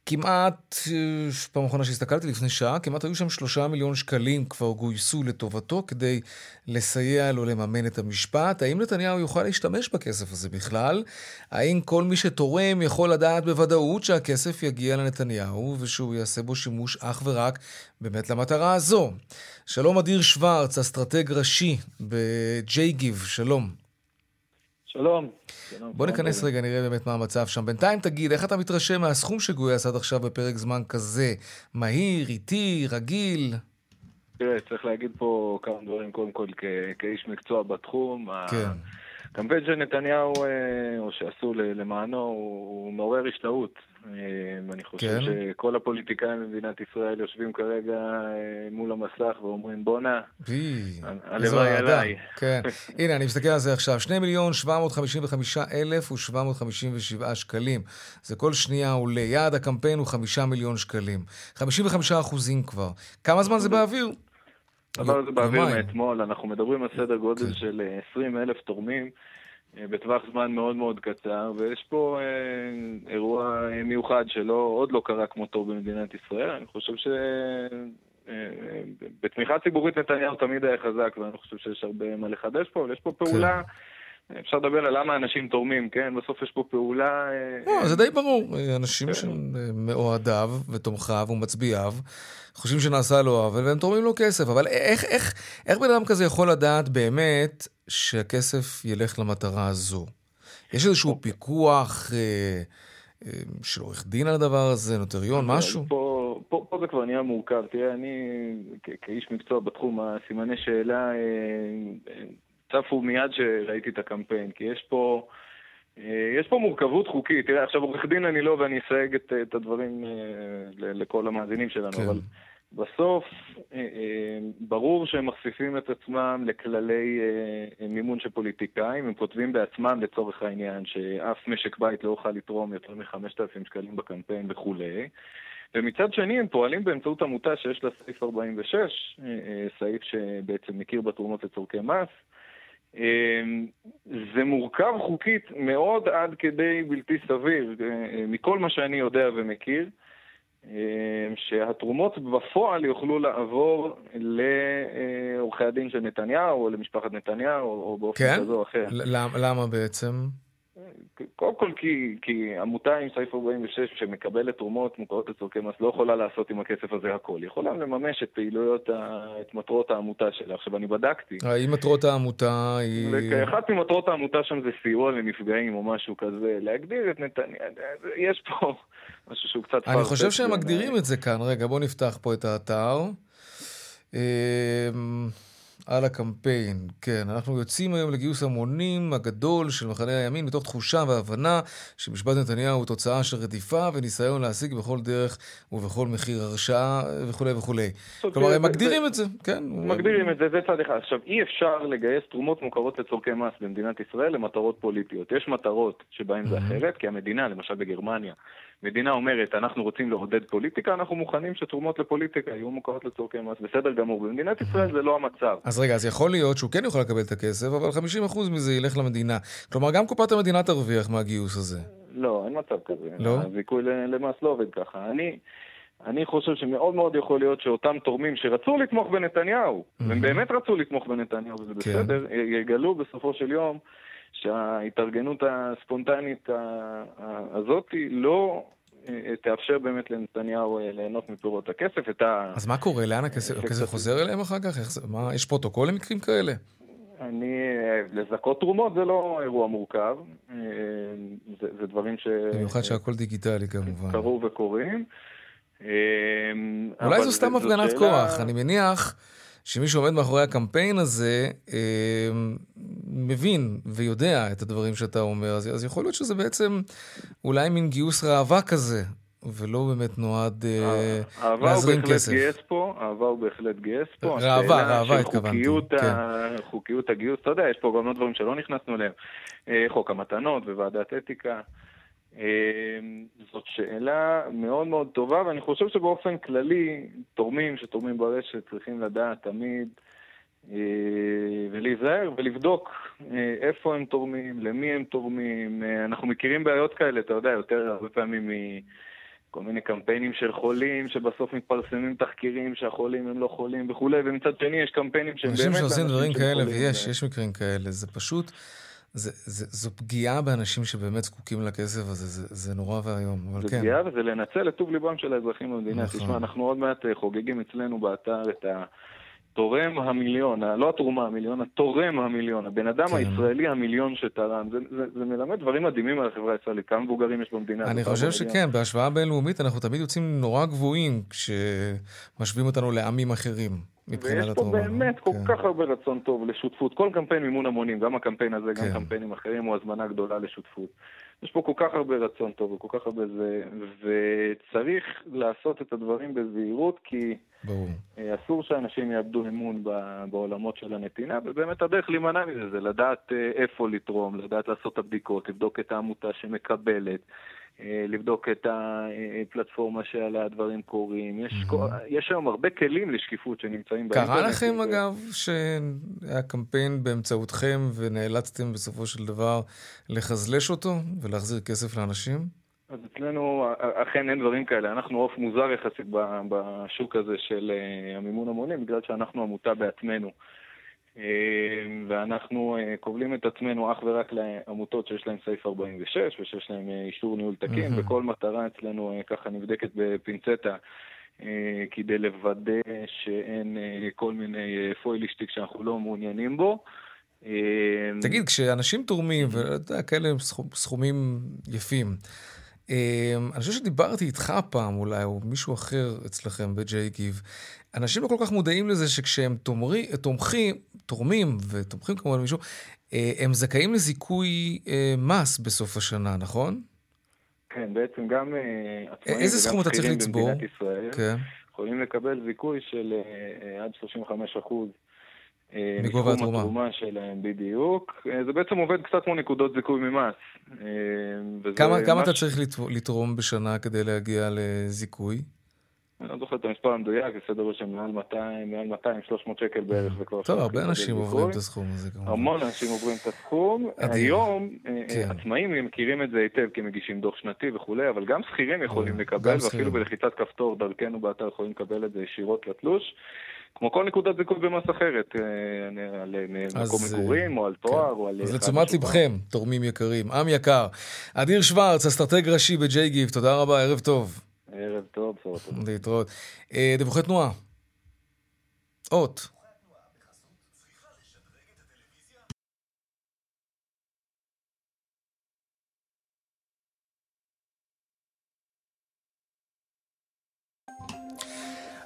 כמעט, אה, פעם אחרונה שהסתכלתי לפני שעה, כמעט היו שם שלושה מיליון שקלים כבר גויסו לטובתו כדי לסייע לו לממן את המשפט. האם נתניהו יוכל להשתמש בכסף הזה בכלל? האם כל מי שתורם יכול לדעת בוודאות שהכסף יגיע לנתניהו ושהוא יעשה בו שימוש אך ורק באמת למטרה הזו? שלום אדיר שוורץ, אסטרטג ראשי ב-J-Give, שלום. שלום. בוא ניכנס רגע, נראה באמת מה המצב שם. בינתיים תגיד, איך אתה מתרשם מהסכום שגויס עד עכשיו בפרק זמן כזה? מהיר, איטי, רגיל? תראה, צריך להגיד פה כמה דברים, קודם כל כ- כאיש מקצוע בתחום. כן. הקמפיין של נתניהו, אה, או שעשו למענו, הוא מעורר השתאות. אה, אני חושב כן. שכל הפוליטיקאים במדינת ישראל יושבים כרגע אה, מול המסך ואומרים בואנה, הלוואי. עליי. כן. הנה, אני מסתכל על זה עכשיו. 2 מיליון 755 אלף ו-757 שקלים. זה כל שנייה עולה. יעד הקמפיין הוא 5 מיליון שקלים. 55 אחוזים כבר. כמה זמן זה באוויר? הדבר הזה באוויר. מאתמול, אנחנו מדברים על סדר גודל של אה, 20 אלף תורמים בטווח זמן מאוד מאוד קצר, ויש פה אה, אירוע אה, מיוחד שלא, עוד לא קרה כמותו במדינת ישראל. אני חושב ש... אה, אה, בתמיכה ציבורית נתניהו תמיד היה חזק, ואני חושב שיש הרבה מה לחדש פה, אבל יש פה פעולה, אפשר לדבר על למה אנשים תורמים, כן? בסוף יש פה פעולה... אה, לא, זה די ברור. אנשים שהם אה, מאוהדיו ותומכיו ומצביעיו, חושבים שנעשה לו עוול והם תורמים לו כסף. אבל איך, איך, איך בן אדם כזה יכול לדעת באמת שהכסף ילך למטרה הזו? יש איזשהו פיקוח אה, אה, של עורך דין על הדבר הזה, נוטריון, משהו? פה, פה, פה זה כבר נהיה מורכב. תראה, אני כאיש מקצוע בתחום, הסימני שאלה אה, אה, צפו מיד שראיתי את הקמפיין, כי יש פה... אה, יש פה מורכבות חוקית. תראה, עכשיו עורך דין אני לא, ואני אסייג את, את הדברים אה, לכל המאזינים שלנו, כן. אבל בסוף אה, אה, ברור שהם מחשיפים את עצמם לכללי אה, מימון של פוליטיקאים, הם כותבים בעצמם לצורך העניין שאף משק בית לא יוכל לתרום יותר מ-5,000 שקלים בקמפיין וכולי. ומצד שני הם פועלים באמצעות עמותה שיש לה סעיף 46, אה, אה, סעיף שבעצם מכיר בתרומות לצורכי מס. זה מורכב חוקית מאוד עד כדי בלתי סביר, מכל מה שאני יודע ומכיר. אה, שהתרומות בפועל יוכלו לעבור לעורכי הדין של נתניהו או למשפחת נתניהו או באופן כן? כזה או אחר. למה בעצם? קודם כל כי, כי עמותה עם סעיף 46 שמקבלת תרומות מוכרות לצורכי מס לא יכולה לעשות עם הכסף הזה הכל. יכולה לממש את פעילויות, ה, את מטרות העמותה שלה. עכשיו אני בדקתי. האם מטרות העמותה היא... ואחת ממטרות העמותה שם זה סיוע לנפגעים או משהו כזה, להגדיר את נתניהו, יש פה משהו שהוא קצת אני חושב שהם. מגדירים את זה כאן. רגע, בואו נפתח פה את האתר. על הקמפיין, כן. אנחנו יוצאים היום לגיוס המונים הגדול של מחנה הימין מתוך תחושה והבנה שמשפט נתניהו הוא תוצאה של רדיפה וניסיון להשיג בכל דרך ובכל מחיר הרשעה וכולי וכולי. כלומר, הם מגדירים את זה, כן. מגדירים את זה, זה צד אחד. עכשיו, אי אפשר לגייס תרומות מוכרות לצורכי מס במדינת ישראל למטרות פוליטיות. יש מטרות שבהן זה אחרת, כי המדינה, למשל בגרמניה, מדינה אומרת, אנחנו רוצים לעודד פוליטיקה, אנחנו מוכנים שתרומות לפוליטיקה יהיו מוכרות לצורכי מס. בסדר גמור. במדינת ישראל זה לא המצב. אז רגע, אז יכול להיות שהוא כן יוכל לקבל את הכסף, אבל 50% מזה ילך למדינה. כלומר, גם קופת המדינה תרוויח מהגיוס הזה. לא, אין מצב כזה. לא? הזיכוי למס לא עובד ככה. אני, אני חושב שמאוד מאוד יכול להיות שאותם תורמים שרצו לתמוך בנתניהו, והם באמת רצו לתמוך בנתניהו, וזה כן. בסדר, יגלו בסופו של יום שההתארגנות הספונטנית הזאת לא אה, תאפשר באמת לנתניהו אה, ליהנות מפירות הכסף. ה... אז מה קורה? לאן הכסף, הכסף חוזר אליהם אחר כך? איך זה, מה, יש פרוטוקול למקרים כאלה? אני, לזכות תרומות זה לא אירוע מורכב, זה, זה דברים ש... במיוחד שהכל דיגיטלי כמובן. קרו וקורים. אולי זו סתם הפגנת שאלה... כוח, אני מניח שמי שעומד מאחורי הקמפיין הזה אה, מבין ויודע את הדברים שאתה אומר, אז, אז יכול להיות שזה בעצם אולי מין גיוס ראווה כזה, ולא באמת נועד אה, להזרים כסף. גייס פה, אהבה הוא בהחלט גייס פה. ראווה, ראווה התכוונתי. כן. חוקיות הגיוס, אתה יודע, יש פה גם עוד דברים שלא נכנסנו אליהם. אה, חוק המתנות וועדת אתיקה. אמ, זאת שאלה מאוד מאוד טובה, ואני חושב שבאופן כללי, תורמים שתורמים ברשת צריכים לדעת תמיד אה, ולהיזהר ולבדוק אה, איפה הם תורמים, למי הם תורמים. אה, אנחנו מכירים בעיות כאלה, אתה יודע, יותר הרבה פעמים מכל מיני קמפיינים של חולים, שבסוף מתפרסמים תחקירים שהחולים הם לא חולים וכולי, ומצד שני יש קמפיינים שהם באמת... אנשים שעושים דברים כאלה, ויש, יש מקרים כאלה, זה פשוט... זה, זה, זו פגיעה באנשים שבאמת זקוקים לכסף הזה, זה, זה נורא ואיום, אבל זה כן. זה פגיעה וזה לנצל את טוב ליבם של האזרחים במדינה. נכון. תשמע, אנחנו עוד מעט אה, חוגגים אצלנו באתר את התורם המיליון, לא התרומה המיליון, התורם המיליון, הבן אדם כן. הישראלי המיליון שתרם. זה, זה, זה מלמד דברים מדהימים על החברה הישראלית, כמה מבוגרים יש במדינה. אני חושב שכן, בהשוואה בינלאומית אנחנו תמיד יוצאים נורא גבוהים כשמשווים אותנו לעמים אחרים. ויש פה באמת כל כן. כך הרבה רצון טוב לשותפות. כל קמפיין מימון המונים, גם הקמפיין הזה, גם כן. קמפיינים אחרים, הוא הזמנה גדולה לשותפות. יש פה כל כך הרבה רצון טוב וכל כך הרבה זה, וצריך לעשות את הדברים בזהירות, כי ברור. אה, אסור שאנשים יאבדו אמון בעולמות של הנתינה, ובאמת הדרך להימנע מזה זה לדעת אה, איפה לתרום, לדעת לעשות את הבדיקות, לבדוק את העמותה שמקבלת. אה, לבדוק את הפלטפורמה שעליה הדברים קורים. יש, mm-hmm. יש היום הרבה כלים לשקיפות שנמצאים באינטרנט. קרה לכם, ו... אגב, שהיה קמפיין באמצעותכם ונאלצתם בסופו של דבר לחזלש אותו ולהחזיר כסף לאנשים? אז אצלנו אכן אין דברים כאלה. אנחנו עוף מוזר יחסית בשוק הזה של אה, המימון המונים, בגלל שאנחנו עמותה בעצמנו. אמ, ואנחנו אה, כובלים את עצמנו אך ורק לעמותות שיש להן סעיף 46 ושיש להן אה, אישור ניהול תקין. וכל מטרה אצלנו אה, ככה נבדקת בפינצטה. כדי לוודא שאין כל מיני פוילישטיק שאנחנו לא מעוניינים בו. אמ, תגיד, כשאנשים תורמים, ואתה יודע, כאלה סכומים יפים, אמ, אני חושב שדיברתי איתך פעם אולי, או מישהו אחר אצלכם בג'יי גיב. אנשים לא כל כך מודעים לזה שכשהם תומרי, תומכים, תורמים ותומכים כמובן מישהו, אה, הם זכאים לזיכוי אה, מס בסוף השנה, נכון? כן, בעצם גם אה, עצמאים איזה סכום אתה צריך לצבור? במדינת ישראל כן. יכולים לקבל זיכוי של עד 35 אחוז. מגובה התרומה. התרומה שלהם, בדיוק. זה בעצם עובד קצת כמו נקודות זיכוי ממס. כמה, כמה אתה צריך לתרום בשנה כדי להגיע לזיכוי? אני לא זוכר את המספר המדויק, זה סדר גודל של מעל 200, מעל 200, 300 שקל בערך, כבר... טוב, הרבה אנשים עוברים את הסכום הזה כמובן. המון אנשים עוברים את הסכום. היום, אה, כן. עצמאים מכירים את זה היטב, כי מגישים דוח שנתי וכולי, אבל גם שכירים יכולים לקבל, ואפילו בלחיצת כפתור דרכנו באתר יכולים לקבל את זה ישירות לתלוש. כמו כל נקודת זיכוי במס אחרת, אה, על מקום מגורים, או על תואר, כן. או על... אז לתשומת לבכם, תורמים יקרים. עם יקר. אדיר שוורץ, אסטרטג ראשי גיב, תודה רבה, ערב טוב. ערב טוב, בשורות טובות. להתראות. אה, דיווחי תנועה. אות.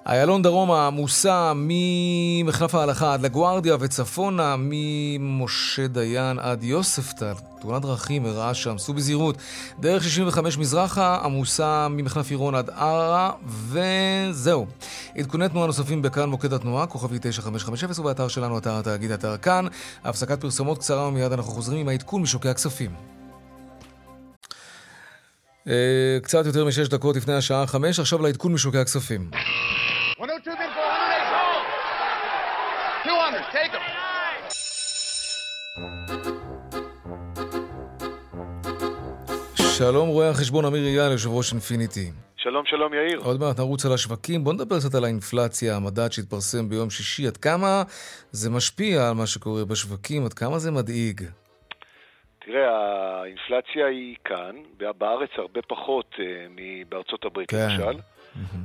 איילון דרומה עמוסה ממחלף ההלכה עד לגוארדיה וצפונה, ממשה דיין עד יוספטל. תאונת דרכים אירעה שם, סעו בזהירות. דרך 65 מזרחה עמוסה ממחלף עירון עד ערה, וזהו. עדכוני תנועה נוספים בכאן מוקד התנועה, כוכבי 9550, ובאתר שלנו, אתר התאגיד, אתר כאן. הפסקת פרסומות קצרה ומיד אנחנו חוזרים עם העדכון משוקי הכספים. אה, קצת יותר משש דקות לפני השעה חמש, עכשיו לעדכון משוקי הכספים. שלום רואה החשבון אמיר אייל, יושב ראש אינפיניטי. שלום, שלום יאיר. עוד מעט נרוץ על השווקים. בוא נדבר קצת על האינפלציה, המדד שהתפרסם ביום שישי. עד כמה זה משפיע על מה שקורה בשווקים? עד כמה זה מדאיג? תראה, האינפלציה היא כאן, בארץ הרבה פחות אה, מבארצות הברית, כן. למשל.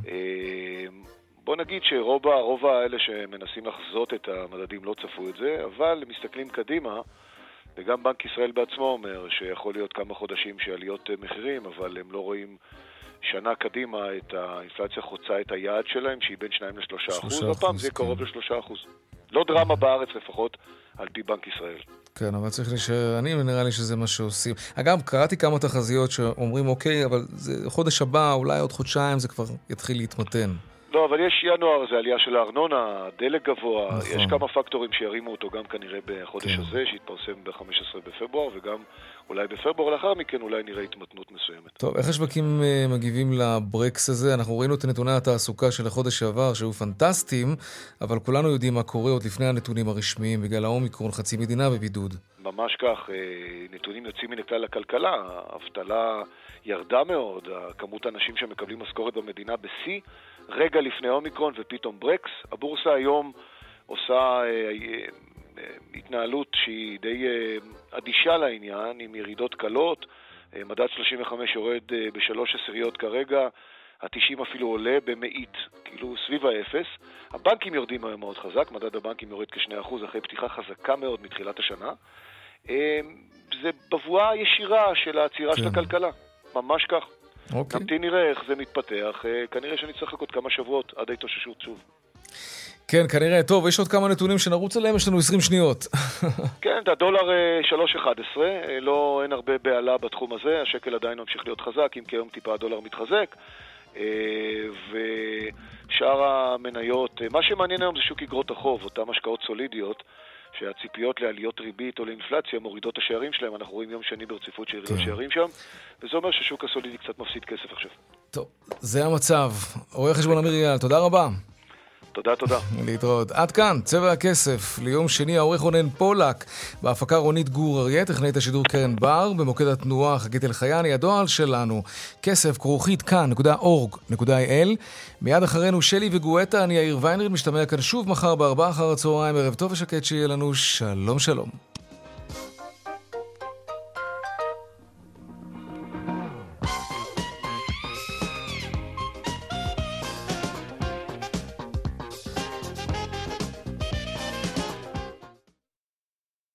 אה, בוא נגיד שרוב האלה שמנסים לחזות את המדדים לא צפו את זה, אבל מסתכלים קדימה, וגם בנק ישראל בעצמו אומר שיכול להיות כמה חודשים של עליות אה, מחירים, אבל הם לא רואים שנה קדימה את האינפלציה חוצה את היעד שלהם, שהיא בין 2 ל-3 אחוז, הפעם זה יהיה כן. קרוב ל-3 אחוז. לא דרמה בארץ לפחות, על פי בנק ישראל. כן, אבל צריך להישאר, אני נראה לי שזה מה שעושים. אגב, קראתי כמה תחזיות שאומרים, אוקיי, אבל זה חודש הבא, אולי עוד חודשיים זה כבר יתחיל להתמתן. לא, אבל יש ינואר, זה עלייה של הארנונה, דלק גבוה, נכון. יש כמה פקטורים שירימו אותו גם כנראה בחודש כן. הזה, שיתפרסם ב-15 בפברואר, וגם אולי בפברואר לאחר מכן אולי נראה התמתנות מסוימת. טוב, איך השווקים אה, מגיבים לברקס הזה? אנחנו ראינו את נתוני התעסוקה של החודש שעבר, שהיו פנטסטיים, אבל כולנו יודעים מה קורה עוד לפני הנתונים הרשמיים, בגלל האומיקרון, חצי מדינה בבידוד. ממש כך, אה, נתונים יוצאים מן הכלל לכלכלה, האבטלה ירדה מאוד, כמות האנשים שמקבלים משכורת במדינה בשיא, רגע לפני אומיקרון ופתאום ברקס. הבורסה היום עושה אה, אה, התנהלות שהיא די אה, אדישה לעניין, עם ירידות קלות, מדד 35 יורד בשלוש עשיריות כרגע, ה-90 אפילו עולה במאית, כאילו סביב האפס. הבנקים יורדים היום מאוד חזק, מדד הבנקים יורד כ-2% אחרי פתיחה חזקה מאוד מתחילת השנה. זה בבואה ישירה של העצירה של כן. הכלכלה, ממש כך. אוקיי. נמתין נראה איך זה מתפתח, אה, כנראה שנצטרך לחכות כמה שבועות עד ההתאוששות שוב. כן, כנראה. טוב, יש עוד כמה נתונים שנרוץ עליהם, יש לנו 20 שניות. כן, הדולר אה, 3.11, אה, לא, אין הרבה בהלה בתחום הזה, השקל עדיין ממשיך להיות חזק, אם כי היום טיפה הדולר מתחזק. אה, ושאר המניות, אה, מה שמעניין היום זה שוק אגרות החוב, אותן השקעות סולידיות, שהציפיות לעליות ריבית או לאינפלציה מורידות את השערים שלהם, אנחנו רואים יום שני ברציפות של ירידות כן. שערים שם, וזה אומר שהשוק הסולידי קצת מפסיד כסף עכשיו. טוב, זה המצב. רואה חשבון אמיר אייל, תודה רבה. תודה, תודה. להתראות. עד כאן, צבע הכסף. ליום שני העורך רונן פולק, בהפקה רונית גור אריה, טכנאית השידור קרן בר, במוקד התנועה חגית אלחייני, הדואל שלנו, כסף כרוכית כאן.org.il. מיד אחרינו שלי וגואטה, אני יאיר ויינרד, משתמע כאן שוב מחר בארבעה אחר הצהריים, ערב טוב ושקט שיהיה לנו, שלום שלום.